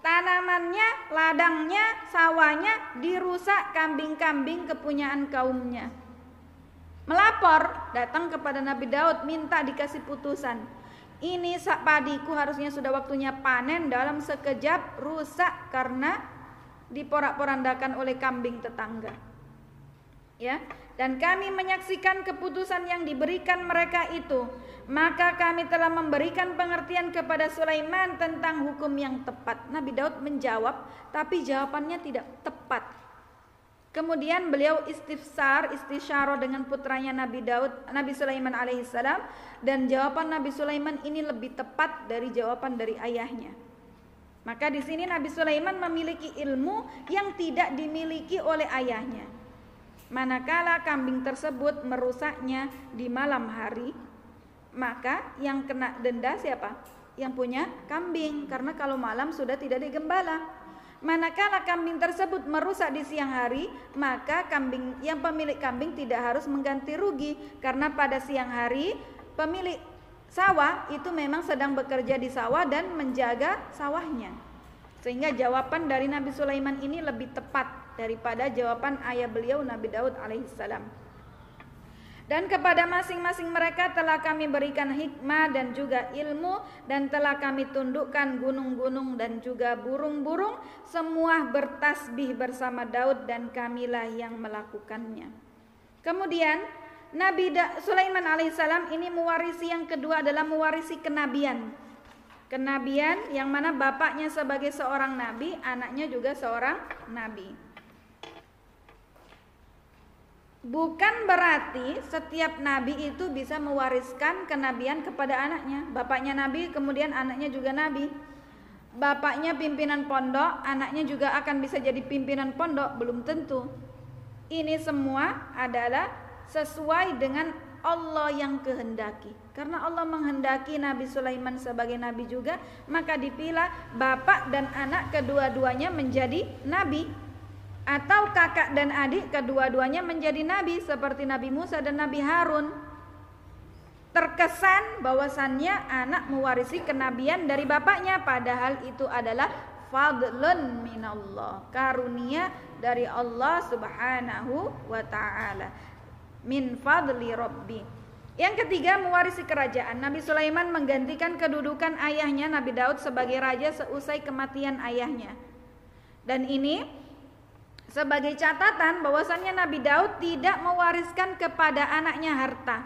Speaker 1: tanamannya, ladangnya, sawahnya dirusak kambing-kambing kepunyaan kaumnya. Melapor datang kepada Nabi Daud minta dikasih putusan. Ini padiku harusnya sudah waktunya panen dalam sekejap rusak karena diporak-porandakan oleh kambing tetangga. Ya, dan kami menyaksikan keputusan yang diberikan mereka itu, maka kami telah memberikan pengertian kepada Sulaiman tentang hukum yang tepat. Nabi Daud menjawab, tapi jawabannya tidak tepat. Kemudian beliau istifsar, istisyarah dengan putranya Nabi Daud, Nabi Sulaiman alaihissalam dan jawaban Nabi Sulaiman ini lebih tepat dari jawaban dari ayahnya. Maka di sini Nabi Sulaiman memiliki ilmu yang tidak dimiliki oleh ayahnya. Manakala kambing tersebut merusaknya di malam hari, maka yang kena denda siapa? Yang punya kambing karena kalau malam sudah tidak digembala. Manakala kambing tersebut merusak di siang hari, maka kambing yang pemilik kambing tidak harus mengganti rugi karena pada siang hari pemilik sawah itu memang sedang bekerja di sawah dan menjaga sawahnya. Sehingga jawaban dari Nabi Sulaiman ini lebih tepat daripada jawaban ayah beliau Nabi Daud alaihissalam. Dan kepada masing-masing mereka telah kami berikan hikmah dan juga ilmu dan telah kami tundukkan gunung-gunung dan juga burung-burung semua bertasbih bersama Daud dan kamilah yang melakukannya. Kemudian Nabi Sulaiman alaihissalam ini mewarisi yang kedua adalah mewarisi kenabian. Kenabian yang mana bapaknya sebagai seorang nabi, anaknya juga seorang nabi. Bukan berarti setiap nabi itu bisa mewariskan kenabian kepada anaknya. Bapaknya nabi, kemudian anaknya juga nabi. Bapaknya pimpinan pondok, anaknya juga akan bisa jadi pimpinan pondok, belum tentu. Ini semua adalah sesuai dengan Allah yang kehendaki. Karena Allah menghendaki Nabi Sulaiman sebagai nabi juga, maka dipilih bapak dan anak kedua-duanya menjadi nabi. Atau kakak dan adik kedua-duanya menjadi nabi seperti Nabi Musa dan Nabi Harun. Terkesan bahwasannya anak mewarisi kenabian dari bapaknya padahal itu adalah fadlun minallah, karunia dari Allah Subhanahu wa taala min fadli rabbi. Yang ketiga mewarisi kerajaan. Nabi Sulaiman menggantikan kedudukan ayahnya Nabi Daud sebagai raja seusai kematian ayahnya. Dan ini sebagai catatan bahwasannya Nabi Daud tidak mewariskan kepada anaknya harta.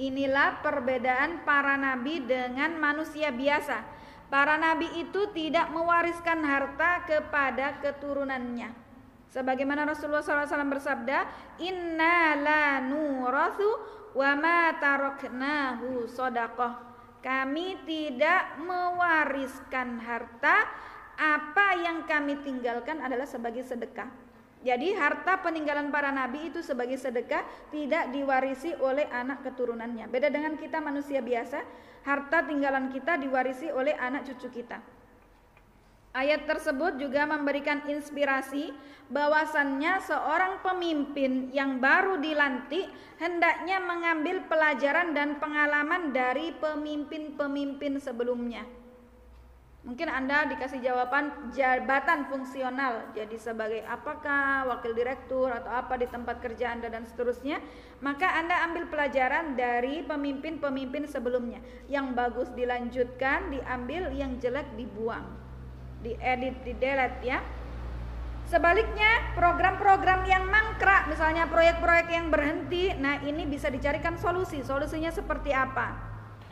Speaker 1: Inilah perbedaan para nabi dengan manusia biasa. Para nabi itu tidak mewariskan harta kepada keturunannya. Sebagaimana Rasulullah SAW bersabda, Inna la nurasu wa ma taroknahu sodakoh. Kami tidak mewariskan harta, apa yang kami tinggalkan adalah sebagai sedekah. Jadi harta peninggalan para nabi itu sebagai sedekah tidak diwarisi oleh anak keturunannya. Beda dengan kita manusia biasa, harta tinggalan kita diwarisi oleh anak cucu kita. Ayat tersebut juga memberikan inspirasi bahwasannya seorang pemimpin yang baru dilantik hendaknya mengambil pelajaran dan pengalaman dari pemimpin-pemimpin sebelumnya. Mungkin Anda dikasih jawaban jabatan fungsional, jadi sebagai apakah wakil direktur atau apa di tempat kerja Anda dan seterusnya, maka Anda ambil pelajaran dari pemimpin-pemimpin sebelumnya. Yang bagus dilanjutkan, diambil, yang jelek dibuang diedit, di delete ya. Sebaliknya, program-program yang mangkrak, misalnya proyek-proyek yang berhenti, nah ini bisa dicarikan solusi. Solusinya seperti apa?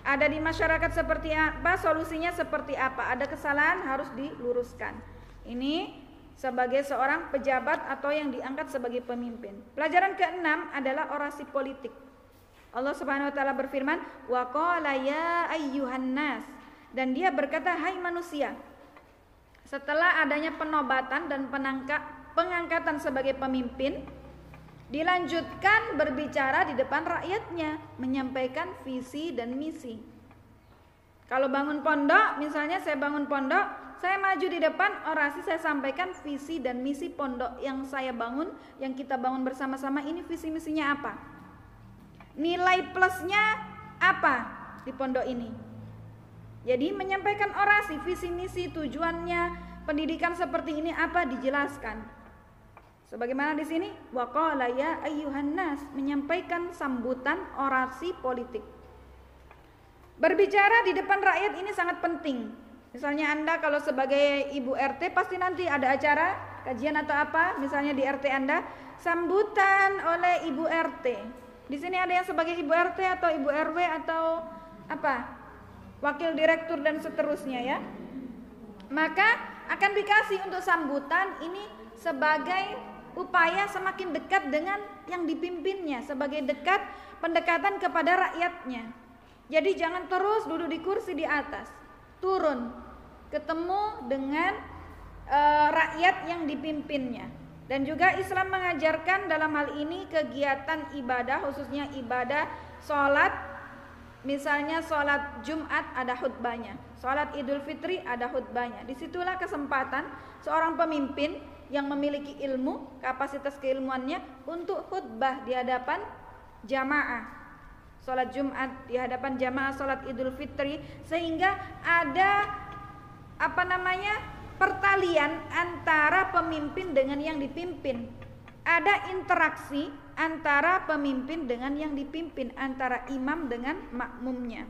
Speaker 1: Ada di masyarakat seperti apa? Solusinya seperti apa? Ada kesalahan harus diluruskan. Ini sebagai seorang pejabat atau yang diangkat sebagai pemimpin. Pelajaran keenam adalah orasi politik. Allah Subhanahu wa taala berfirman, "Wa qala ya ayyuhan nas." Dan dia berkata, "Hai manusia." Setelah adanya penobatan dan penangka, pengangkatan sebagai pemimpin, dilanjutkan berbicara di depan rakyatnya, menyampaikan visi dan misi. Kalau bangun pondok, misalnya saya bangun pondok, saya maju di depan orasi saya sampaikan visi dan misi pondok yang saya bangun, yang kita bangun bersama-sama ini visi misinya apa? Nilai plusnya apa di pondok ini? Jadi menyampaikan orasi visi misi tujuannya pendidikan seperti ini apa dijelaskan. Sebagaimana di sini waqala ya ayyuhan nas menyampaikan sambutan orasi politik. Berbicara di depan rakyat ini sangat penting Misalnya Anda kalau sebagai ibu RT pasti nanti ada acara kajian atau apa, misalnya di RT Anda sambutan oleh ibu RT. Di sini ada yang sebagai ibu RT atau ibu RW atau apa? Wakil direktur dan seterusnya ya. Maka akan dikasih untuk sambutan ini sebagai upaya semakin dekat dengan yang dipimpinnya, sebagai dekat pendekatan kepada rakyatnya. Jadi jangan terus duduk di kursi di atas turun ketemu dengan e, rakyat yang dipimpinnya dan juga Islam mengajarkan dalam hal ini kegiatan ibadah khususnya ibadah sholat misalnya sholat Jumat ada khutbahnya sholat Idul Fitri ada khutbahnya. Di situlah kesempatan seorang pemimpin yang memiliki ilmu kapasitas keilmuannya untuk khutbah di hadapan jamaah. Sholat Jumat di hadapan jamaah sholat Idul Fitri sehingga ada apa namanya pertalian antara pemimpin dengan yang dipimpin ada interaksi antara pemimpin dengan yang dipimpin antara imam dengan makmumnya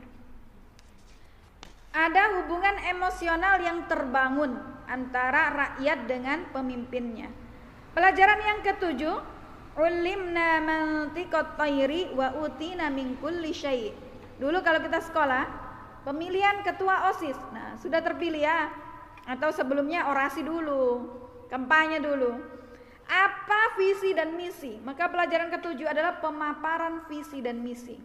Speaker 1: ada hubungan emosional yang terbangun antara rakyat dengan pemimpinnya pelajaran yang ketujuh Ulimna mantiqat tayri wa utina min kulli syai. Dulu kalau kita sekolah, pemilihan ketua OSIS. Nah, sudah terpilih ya. Atau sebelumnya orasi dulu, kampanye dulu. Apa visi dan misi? Maka pelajaran ketujuh adalah pemaparan visi dan misi.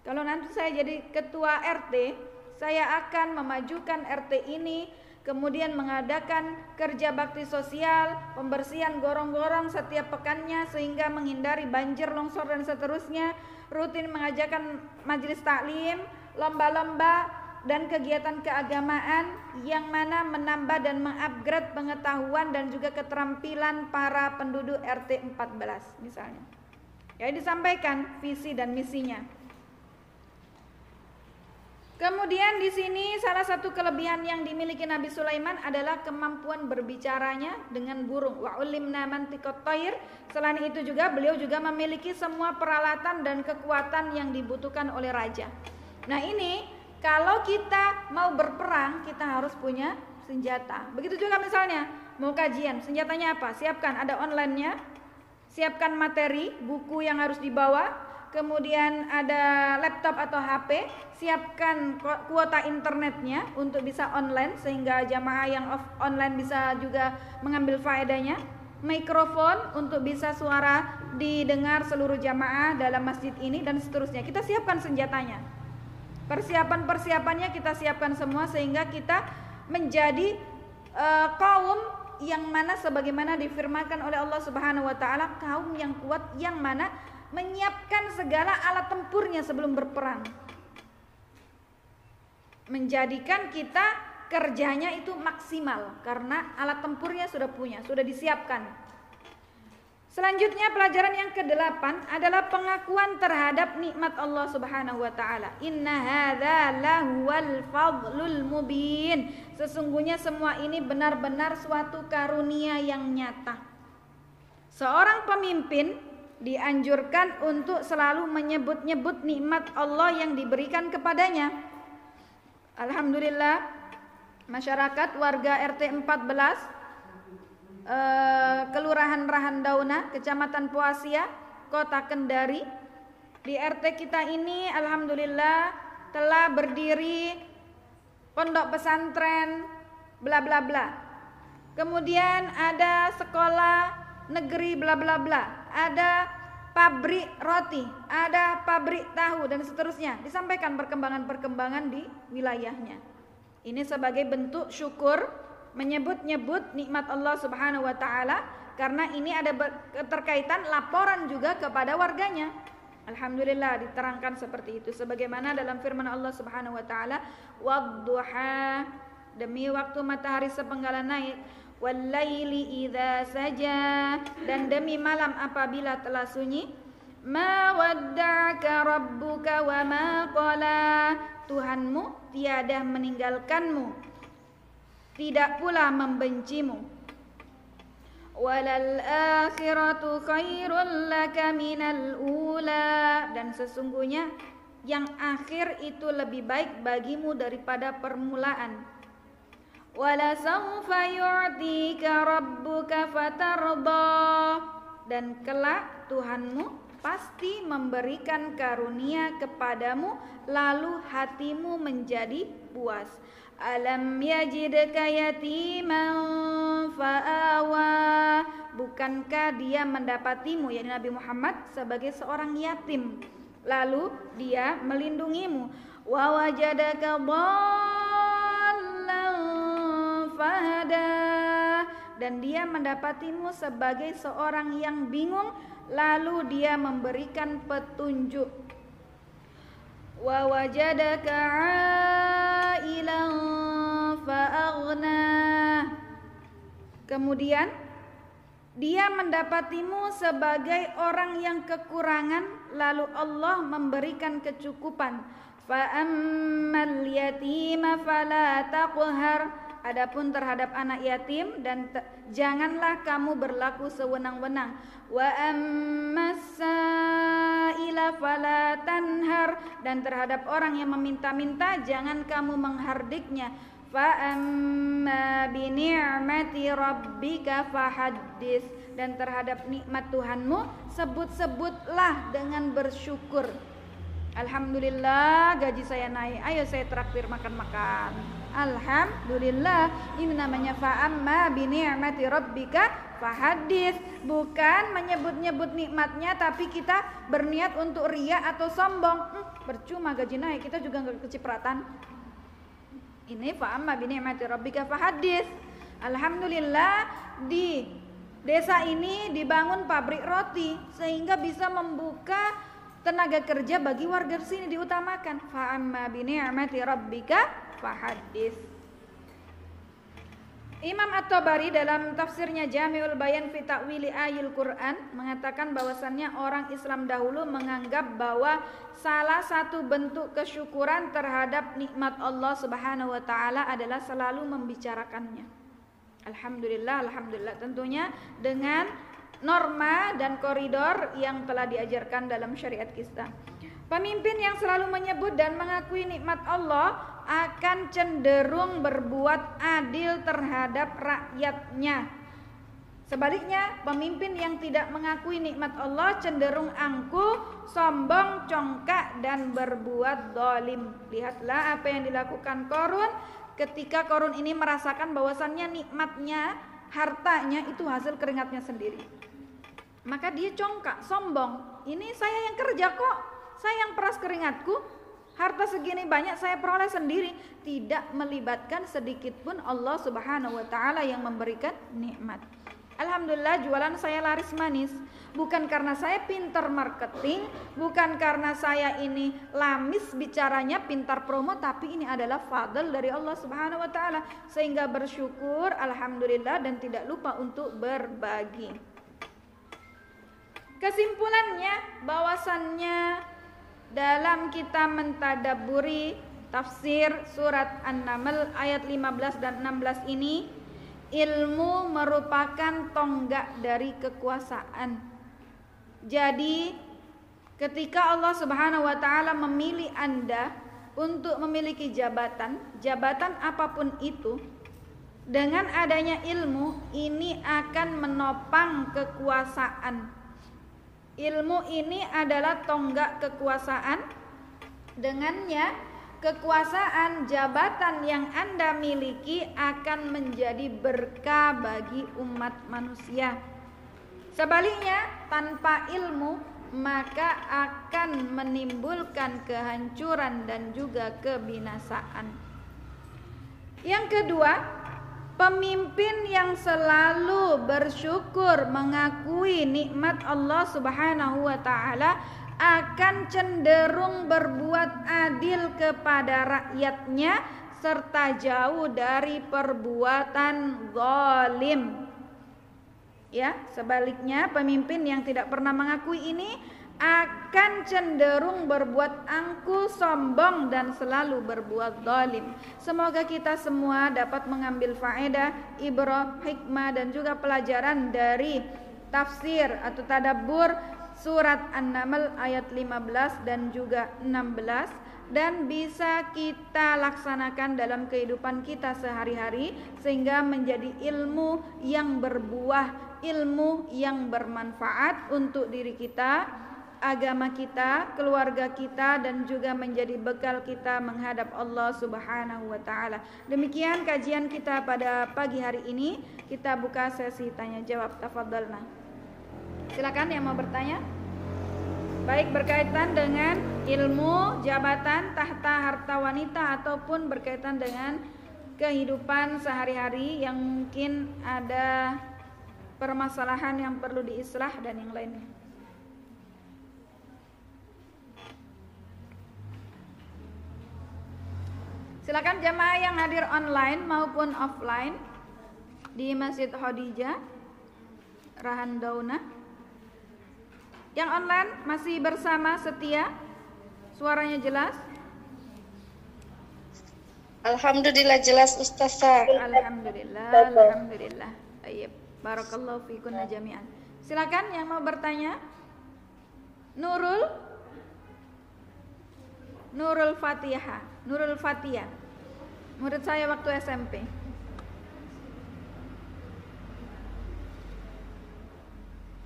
Speaker 1: Kalau nanti saya jadi ketua RT, saya akan memajukan RT ini kemudian mengadakan kerja bakti sosial, pembersihan gorong-gorong setiap pekannya sehingga menghindari banjir, longsor dan seterusnya, rutin mengajarkan majelis taklim, lomba-lomba dan kegiatan keagamaan yang mana menambah dan mengupgrade pengetahuan dan juga keterampilan para penduduk RT 14 misalnya. Ya disampaikan visi dan misinya. Kemudian di sini salah satu kelebihan yang dimiliki Nabi Sulaiman adalah kemampuan berbicaranya dengan burung. Wa ulimna mantiqat thair. Selain itu juga beliau juga memiliki semua peralatan dan kekuatan yang dibutuhkan oleh raja. Nah, ini kalau kita mau berperang, kita harus punya senjata. Begitu juga misalnya mau kajian, senjatanya apa? Siapkan ada online-nya. Siapkan materi, buku yang harus dibawa, kemudian ada laptop atau HP, siapkan kuota internetnya untuk bisa online sehingga jamaah yang off online bisa juga mengambil faedahnya. Mikrofon untuk bisa suara didengar seluruh jamaah dalam masjid ini dan seterusnya. Kita siapkan senjatanya. Persiapan-persiapannya kita siapkan semua sehingga kita menjadi uh, kaum yang mana sebagaimana difirmankan oleh Allah Subhanahu wa taala kaum yang kuat yang mana menyiapkan segala alat tempurnya sebelum berperang. Menjadikan kita kerjanya itu maksimal karena alat tempurnya sudah punya, sudah disiapkan. Selanjutnya pelajaran yang kedelapan adalah pengakuan terhadap nikmat Allah Subhanahu wa taala. Inna hadza lahuwal fadlul mubin. Sesungguhnya semua ini benar-benar suatu karunia yang nyata. Seorang pemimpin dianjurkan untuk selalu menyebut-nyebut nikmat Allah yang diberikan kepadanya. Alhamdulillah masyarakat warga RT 14 eh, Kelurahan Rahandauna, Kecamatan Poasia, Kota Kendari. Di RT kita ini alhamdulillah telah berdiri pondok pesantren bla bla bla. Kemudian ada sekolah negeri bla bla bla. Ada pabrik roti, ada pabrik tahu dan seterusnya. Disampaikan perkembangan-perkembangan di wilayahnya. Ini sebagai bentuk syukur menyebut-nyebut nikmat Allah Subhanahu wa taala karena ini ada keterkaitan laporan juga kepada warganya. Alhamdulillah diterangkan seperti itu sebagaimana dalam firman Allah Subhanahu wa taala wadduha demi waktu matahari sepenggalan naik walaili idza saja dan demi malam apabila telah sunyi ma wadda'aka rabbuka wa ma qala Tuhanmu tiada meninggalkanmu tidak pula membencimu. Walal akhiratu khairul laka minal ula. Dan sesungguhnya yang akhir itu lebih baik bagimu daripada permulaan. Wala sawfa yu'tika rabbuka fatarda dan kelak Tuhanmu pasti memberikan karunia kepadamu lalu hatimu menjadi puas Alam yajidka yatiman fa'awa. Bukankah dia mendapatimu yakni Nabi Muhammad sebagai seorang yatim? Lalu dia melindungimu. Wa wajadaka fahada. Dan dia mendapatimu sebagai seorang yang bingung. Lalu dia memberikan petunjuk wajadaka ailan fa'aghna. Kemudian dia mendapatimu sebagai orang yang kekurangan lalu Allah memberikan kecukupan. Fa'ammal yatima fala taqhar Adapun terhadap anak yatim dan janganlah kamu berlaku sewenang-wenang. Wa ammasaila fala tanhar dan terhadap orang yang meminta-minta jangan kamu menghardiknya. Fa amma bi ni'mati rabbika fahaddis dan terhadap nikmat Tuhanmu sebut-sebutlah dengan bersyukur. Alhamdulillah gaji saya naik. Ayo saya traktir makan-makan. Alhamdulillah. Ini namanya fa'amma bi ni'mati rabbika fahadis. Bukan menyebut-nyebut nikmatnya tapi kita berniat untuk ria atau sombong. Hmm, percuma gaji naik, kita juga nggak kecipratan. Ini fa'amma bi ni'mati rabbika fahadis. Alhamdulillah di desa ini dibangun pabrik roti sehingga bisa membuka tenaga kerja bagi warga sini diutamakan fa'amma bi ni'mati rabbika fahadis Imam At-Tabari dalam tafsirnya Jami'ul Bayan fi Ta'wili Ayil Quran mengatakan bahwasannya orang Islam dahulu menganggap bahwa salah satu bentuk kesyukuran terhadap nikmat Allah Subhanahu wa taala adalah selalu membicarakannya. Alhamdulillah, alhamdulillah tentunya dengan norma dan koridor yang telah diajarkan dalam syariat kita. Pemimpin yang selalu menyebut dan mengakui nikmat Allah akan cenderung berbuat adil terhadap rakyatnya. Sebaliknya, pemimpin yang tidak mengakui nikmat Allah cenderung angkuh, sombong, congkak, dan berbuat dolim. Lihatlah apa yang dilakukan Korun ketika Korun ini merasakan bahwasannya nikmatnya, hartanya itu hasil keringatnya sendiri. Maka dia congkak, sombong. Ini saya yang kerja kok, saya yang peras keringatku. Harta segini banyak saya peroleh sendiri, tidak melibatkan sedikit pun Allah Subhanahu wa taala yang memberikan nikmat. Alhamdulillah jualan saya laris manis. Bukan karena saya pintar marketing Bukan karena saya ini lamis bicaranya pintar promo Tapi ini adalah fadl dari Allah subhanahu wa ta'ala. Sehingga bersyukur Alhamdulillah dan tidak lupa untuk berbagi. Kesimpulannya bahwasannya dalam kita mentadaburi tafsir surat An-Naml ayat 15 dan 16 ini ilmu merupakan tonggak dari kekuasaan. Jadi ketika Allah Subhanahu wa taala memilih Anda untuk memiliki jabatan, jabatan apa pun itu, dengan adanya ilmu ini akan menopang kekuasaan Ilmu ini adalah tonggak kekuasaan. Dengannya kekuasaan jabatan yang Anda miliki akan menjadi berkah bagi umat manusia. Sebaliknya, tanpa ilmu maka akan menimbulkan kehancuran dan juga kebinasaan. Yang kedua, pemimpin yang selalu bersyukur mengakui nikmat Allah Subhanahu wa taala akan cenderung berbuat adil kepada rakyatnya serta jauh dari perbuatan zalim. Ya, sebaliknya pemimpin yang tidak pernah mengakui ini akan cenderung berbuat angkuh, sombong dan selalu berbuat zalim. Semoga kita semua dapat mengambil faedah, ibrah, hikmah dan juga pelajaran dari tafsir atau tadabbur surat An-Naml ayat 15 dan juga 16 dan bisa kita laksanakan dalam kehidupan kita sehari-hari sehingga menjadi ilmu yang berbuah, ilmu yang bermanfaat untuk diri kita, agama kita, keluarga kita dan juga menjadi bekal kita menghadap Allah Subhanahu wa taala. Demikian kajian kita pada pagi hari ini. Kita buka sesi tanya jawab. Tafadhalna. Silakan yang mau bertanya. Baik berkaitan dengan ilmu, jabatan, tahta, harta wanita ataupun berkaitan dengan kehidupan sehari-hari yang mungkin ada permasalahan yang perlu diislah dan yang lainnya. Silakan jamaah yang hadir online maupun offline di Masjid Khadijah Rahan Dauna. Yang online masih bersama setia? Suaranya jelas?
Speaker 3: Alhamdulillah jelas Ustazah.
Speaker 1: Alhamdulillah, alhamdulillah. Ayyib. Barakallahu fikum jami'an. Silakan yang mau bertanya. Nurul Nurul Fatihah, Nurul Fatihah. Murid saya waktu SMP.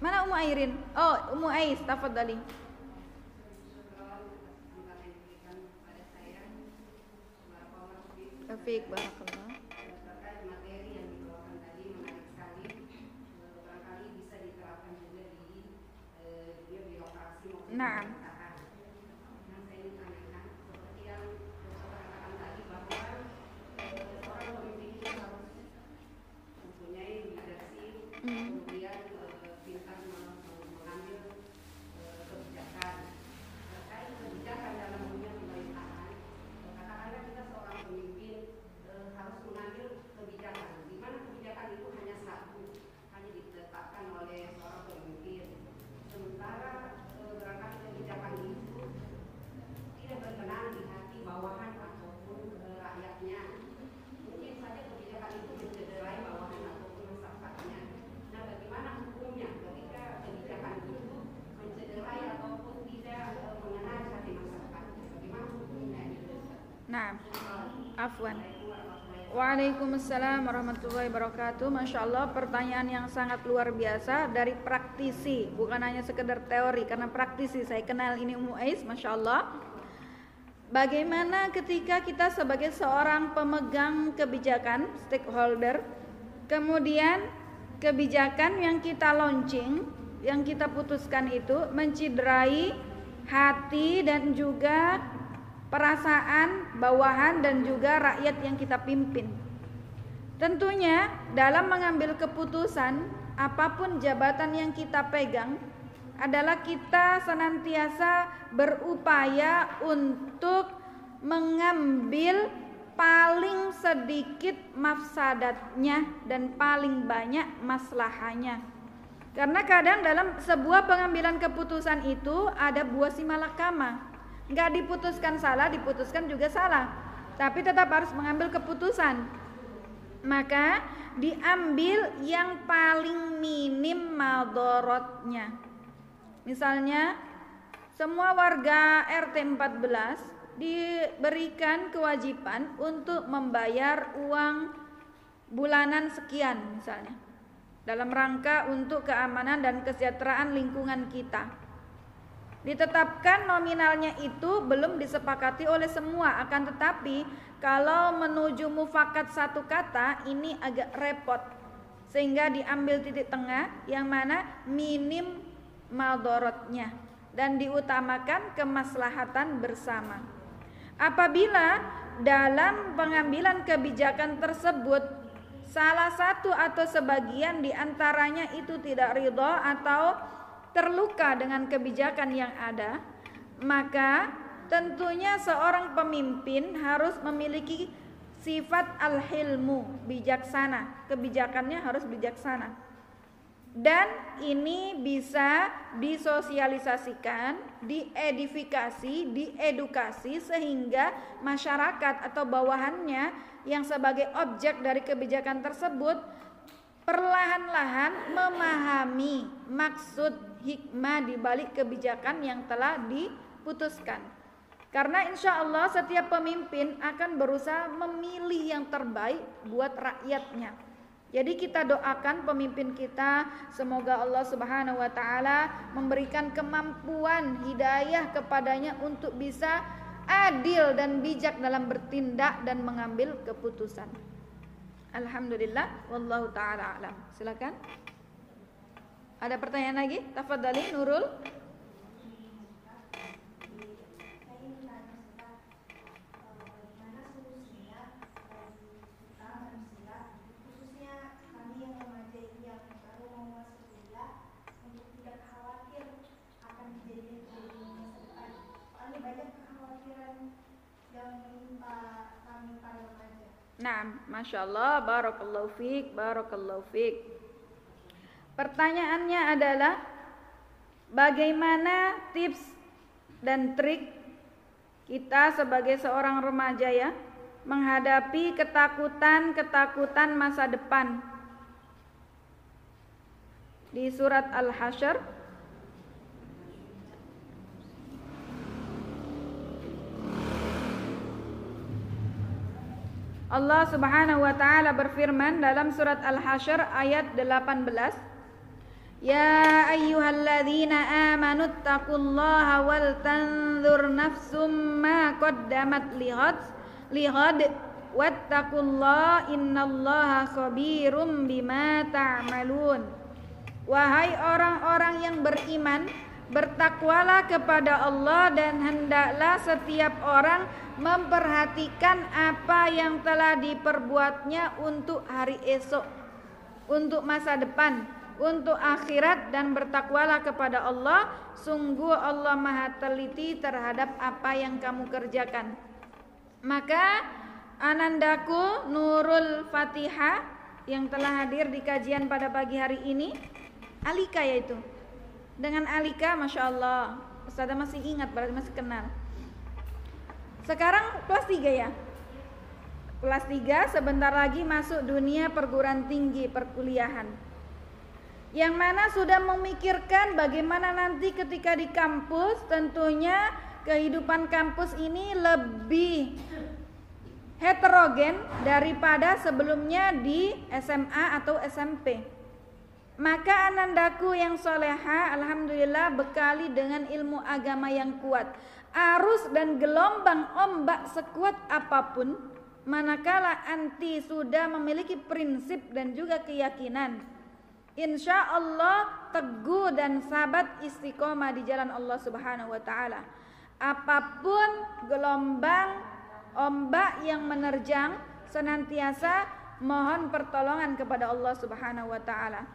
Speaker 1: Mana Ummu Airin? Oh, Ummu Ais, tafadhali. Taufik barakallah. Nah. Waalaikumsalam warahmatullahi wabarakatuh. Masya Allah pertanyaan yang sangat luar biasa dari praktisi, bukan hanya sekedar teori karena praktisi. Saya kenal ini Ummu Ais, Masya Allah. Bagaimana ketika kita sebagai seorang pemegang kebijakan, stakeholder, kemudian kebijakan yang kita launching, yang kita putuskan itu menciderai hati dan juga perasaan bawahan dan juga rakyat yang kita pimpin. Tentunya dalam mengambil keputusan apa pun jabatan yang kita pegang adalah kita senantiasa berupaya untuk mengambil paling sedikit mafsadatnya dan paling banyak maslahanya. Karena kadang dalam sebuah pengambilan keputusan itu ada buah simalakama nggak diputuskan salah diputuskan juga salah. Tapi tetap harus mengambil keputusan maka diambil yang paling minim madorotnya. Misalnya semua warga RT 14 diberikan kewajiban untuk membayar uang bulanan sekian misalnya. Dalam rangka untuk keamanan dan kesejahteraan lingkungan kita. Ditetapkan nominalnya itu belum disepakati oleh semua, akan tetapi kalau menuju mufakat satu kata ini agak repot. Sehingga diambil titik tengah yang mana minim maldorotnya dan diutamakan kemaslahatan bersama. Apabila dalam pengambilan kebijakan tersebut salah satu atau sebagian di antaranya itu tidak ridho atau terluka dengan kebijakan yang ada, maka tentunya seorang pemimpin harus memiliki sifat al-hilmu, bijaksana. Kebijakannya harus bijaksana. Dan ini bisa disosialisasikan, diedifikasi, diedukasi sehingga masyarakat atau bawahannya yang sebagai objek dari kebijakan tersebut perlahan-lahan memahami maksud hikmah di balik kebijakan yang telah diputuskan. Karena insya Allah setiap pemimpin akan berusaha memilih yang terbaik buat rakyatnya. Jadi kita doakan pemimpin kita semoga Allah Subhanahu wa taala memberikan kemampuan hidayah kepadanya untuk bisa adil dan bijak dalam bertindak dan mengambil keputusan. Alhamdulillah wallahu taala alam. Silakan. Ada pertanyaan lagi? Tafadhali Nurul. Nah, masya Allah, barakallahu fiq, barakallahu fiq. Pertanyaannya adalah bagaimana tips dan trik kita sebagai seorang remaja ya menghadapi ketakutan-ketakutan masa depan. Di surat Al-Hasyr Allah Subhanahu wa taala berfirman dalam surat Al-Hasyr ayat 18 Ya ayyuhalladzina amanu taqullaha wal tanzur nafsum ma qaddamat lihad lihad wattaqullaha innallaha khabirum bima ta'malun. Ta Wahai orang-orang yang beriman Bertakwalah kepada Allah dan hendaklah setiap orang memperhatikan apa yang telah diperbuatnya untuk hari esok Untuk masa depan untuk akhirat dan bertakwalah kepada Allah. Sungguh Allah maha teliti terhadap apa yang kamu kerjakan. Maka anandaku Nurul Fatihah yang telah hadir di kajian pada pagi hari ini Alika yaitu dengan Alika Masya Allah. Ustazah masih ingat berarti masih kenal. Sekarang kelas 3 ya? Kelas 3 sebentar lagi masuk dunia perguruan tinggi perkuliahan. Yang mana sudah memikirkan bagaimana nanti ketika di kampus tentunya kehidupan kampus ini lebih heterogen daripada sebelumnya di SMA atau SMP. Maka anandaku yang soleha Alhamdulillah bekali dengan ilmu agama yang kuat Arus dan gelombang ombak sekuat apa pun Manakala anti sudah memiliki prinsip dan juga keyakinan Insya Allah teguh dan sabat istiqomah di jalan Allah Subhanahu wa taala. Apa pun gelombang ombak yang menerjang senantiasa mohon pertolongan kepada Allah Subhanahu wa taala.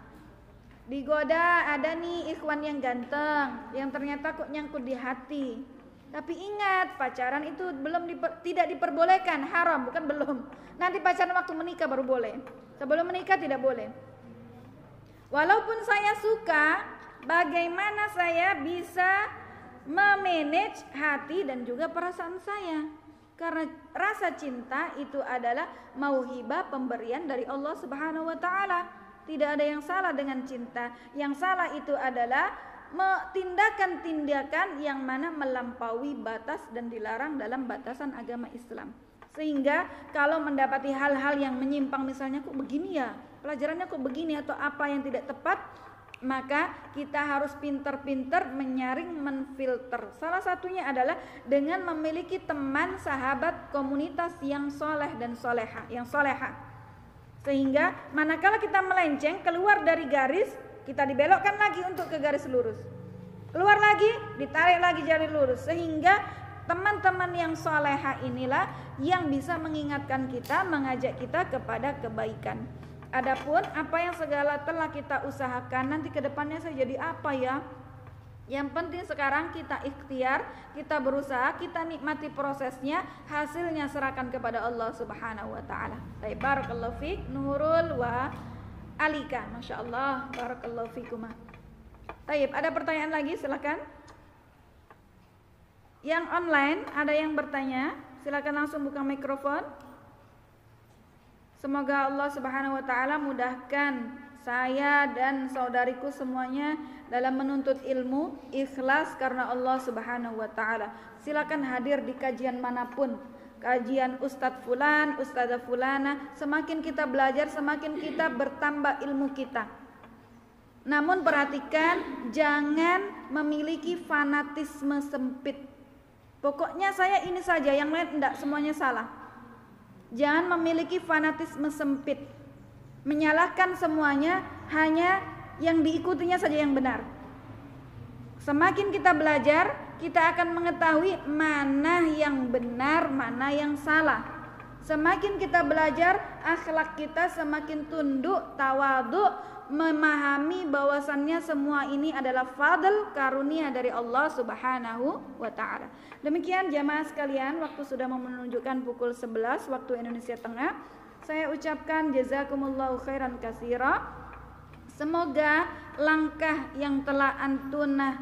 Speaker 1: Digoda ada nih ikhwan yang ganteng yang ternyata kok nyangkut di hati. Tapi ingat pacaran itu belum diper, tidak diperbolehkan, haram bukan belum. Nanti pacaran waktu menikah baru boleh. Sebelum menikah tidak boleh. Walaupun saya suka, bagaimana saya bisa memanage hati dan juga perasaan saya? Karena rasa cinta itu adalah mauhibah pemberian dari Allah Subhanahu wa taala. Tidak ada yang salah dengan cinta. Yang salah itu adalah tindakan-tindakan yang mana melampaui batas dan dilarang dalam batasan agama Islam. Sehingga kalau mendapati hal-hal yang menyimpang misalnya kok begini ya, pelajarannya kok begini atau apa yang tidak tepat Maka kita harus pinter-pinter menyaring, menfilter. Salah satunya adalah dengan memiliki teman, sahabat, komunitas yang soleh dan soleha, yang soleha. Sehingga manakala kita melenceng keluar dari garis, kita dibelokkan lagi untuk ke garis lurus. Keluar lagi, ditarik lagi jari lurus. Sehingga teman-teman yang soleha inilah yang bisa mengingatkan kita, mengajak kita kepada kebaikan. Adapun apa yang segala telah kita usahakan nanti ke depannya saya jadi apa ya? Yang penting sekarang kita ikhtiar, kita berusaha, kita nikmati prosesnya, hasilnya serahkan kepada Allah Subhanahu wa taala. Baik, barakallahu fik Nurul wa Alika. Masya Allah, barakallahu fikum. Baik, ada pertanyaan lagi silakan. Yang online ada yang bertanya, silakan langsung buka mikrofon. Semoga Allah Subhanahu wa taala mudahkan saya dan saudariku semuanya dalam menuntut ilmu ikhlas karena Allah Subhanahu wa taala. Silakan hadir di kajian mana pun. Kajian Ustadz Fulan, Ustadzah Fulana, semakin kita belajar, semakin kita bertambah ilmu kita. Namun perhatikan jangan memiliki fanatisme sempit. Pokoknya saya ini saja, yang lain tidak semuanya salah. Jangan memiliki fanatisme sempit. Menyalahkan semuanya hanya yang diikutinya saja yang benar. Semakin kita belajar, kita akan mengetahui mana yang benar, mana yang salah. Semakin kita belajar, akhlak kita semakin tunduk, tawaduk, memahami bahwasannya semua ini adalah fadl karunia dari Allah Subhanahu wa taala. Demikian jamaah sekalian, waktu sudah menunjukkan pukul 11 waktu Indonesia Tengah. Saya ucapkan jazakumullahu khairan kasira. Semoga langkah yang telah antunah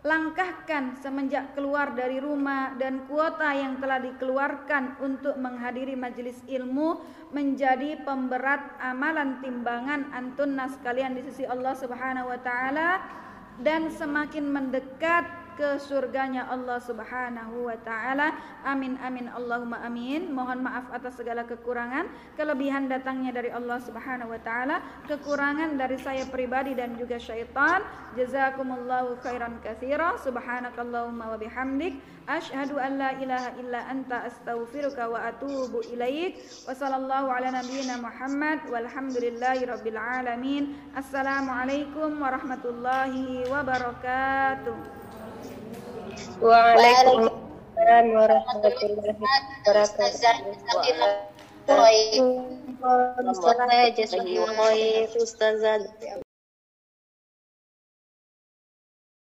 Speaker 1: langkahkan semenjak keluar dari rumah dan kuota yang telah dikeluarkan untuk menghadiri majelis ilmu menjadi pemberat amalan timbangan antunna sekalian di sisi Allah Subhanahu wa taala dan semakin mendekat ke surganya Allah Subhanahu wa taala. Amin amin Allahumma amin. Mohon maaf atas segala kekurangan, kelebihan datangnya dari Allah Subhanahu wa taala, kekurangan dari saya pribadi dan juga syaitan. Jazakumullahu khairan katsira. Subhanakallahumma wa bihamdik asyhadu an la ilaha illa anta astaghfiruka wa atubu ilaik. Wa sallallahu ala nabiyyina Muhammad walhamdulillahi rabbil alamin. Assalamualaikum warahmatullahi wabarakatuh.
Speaker 3: Waalaikumsalam warahmatullahi wabarakatuh. Waalaikumsalam warahmatullahi wabarakatuh.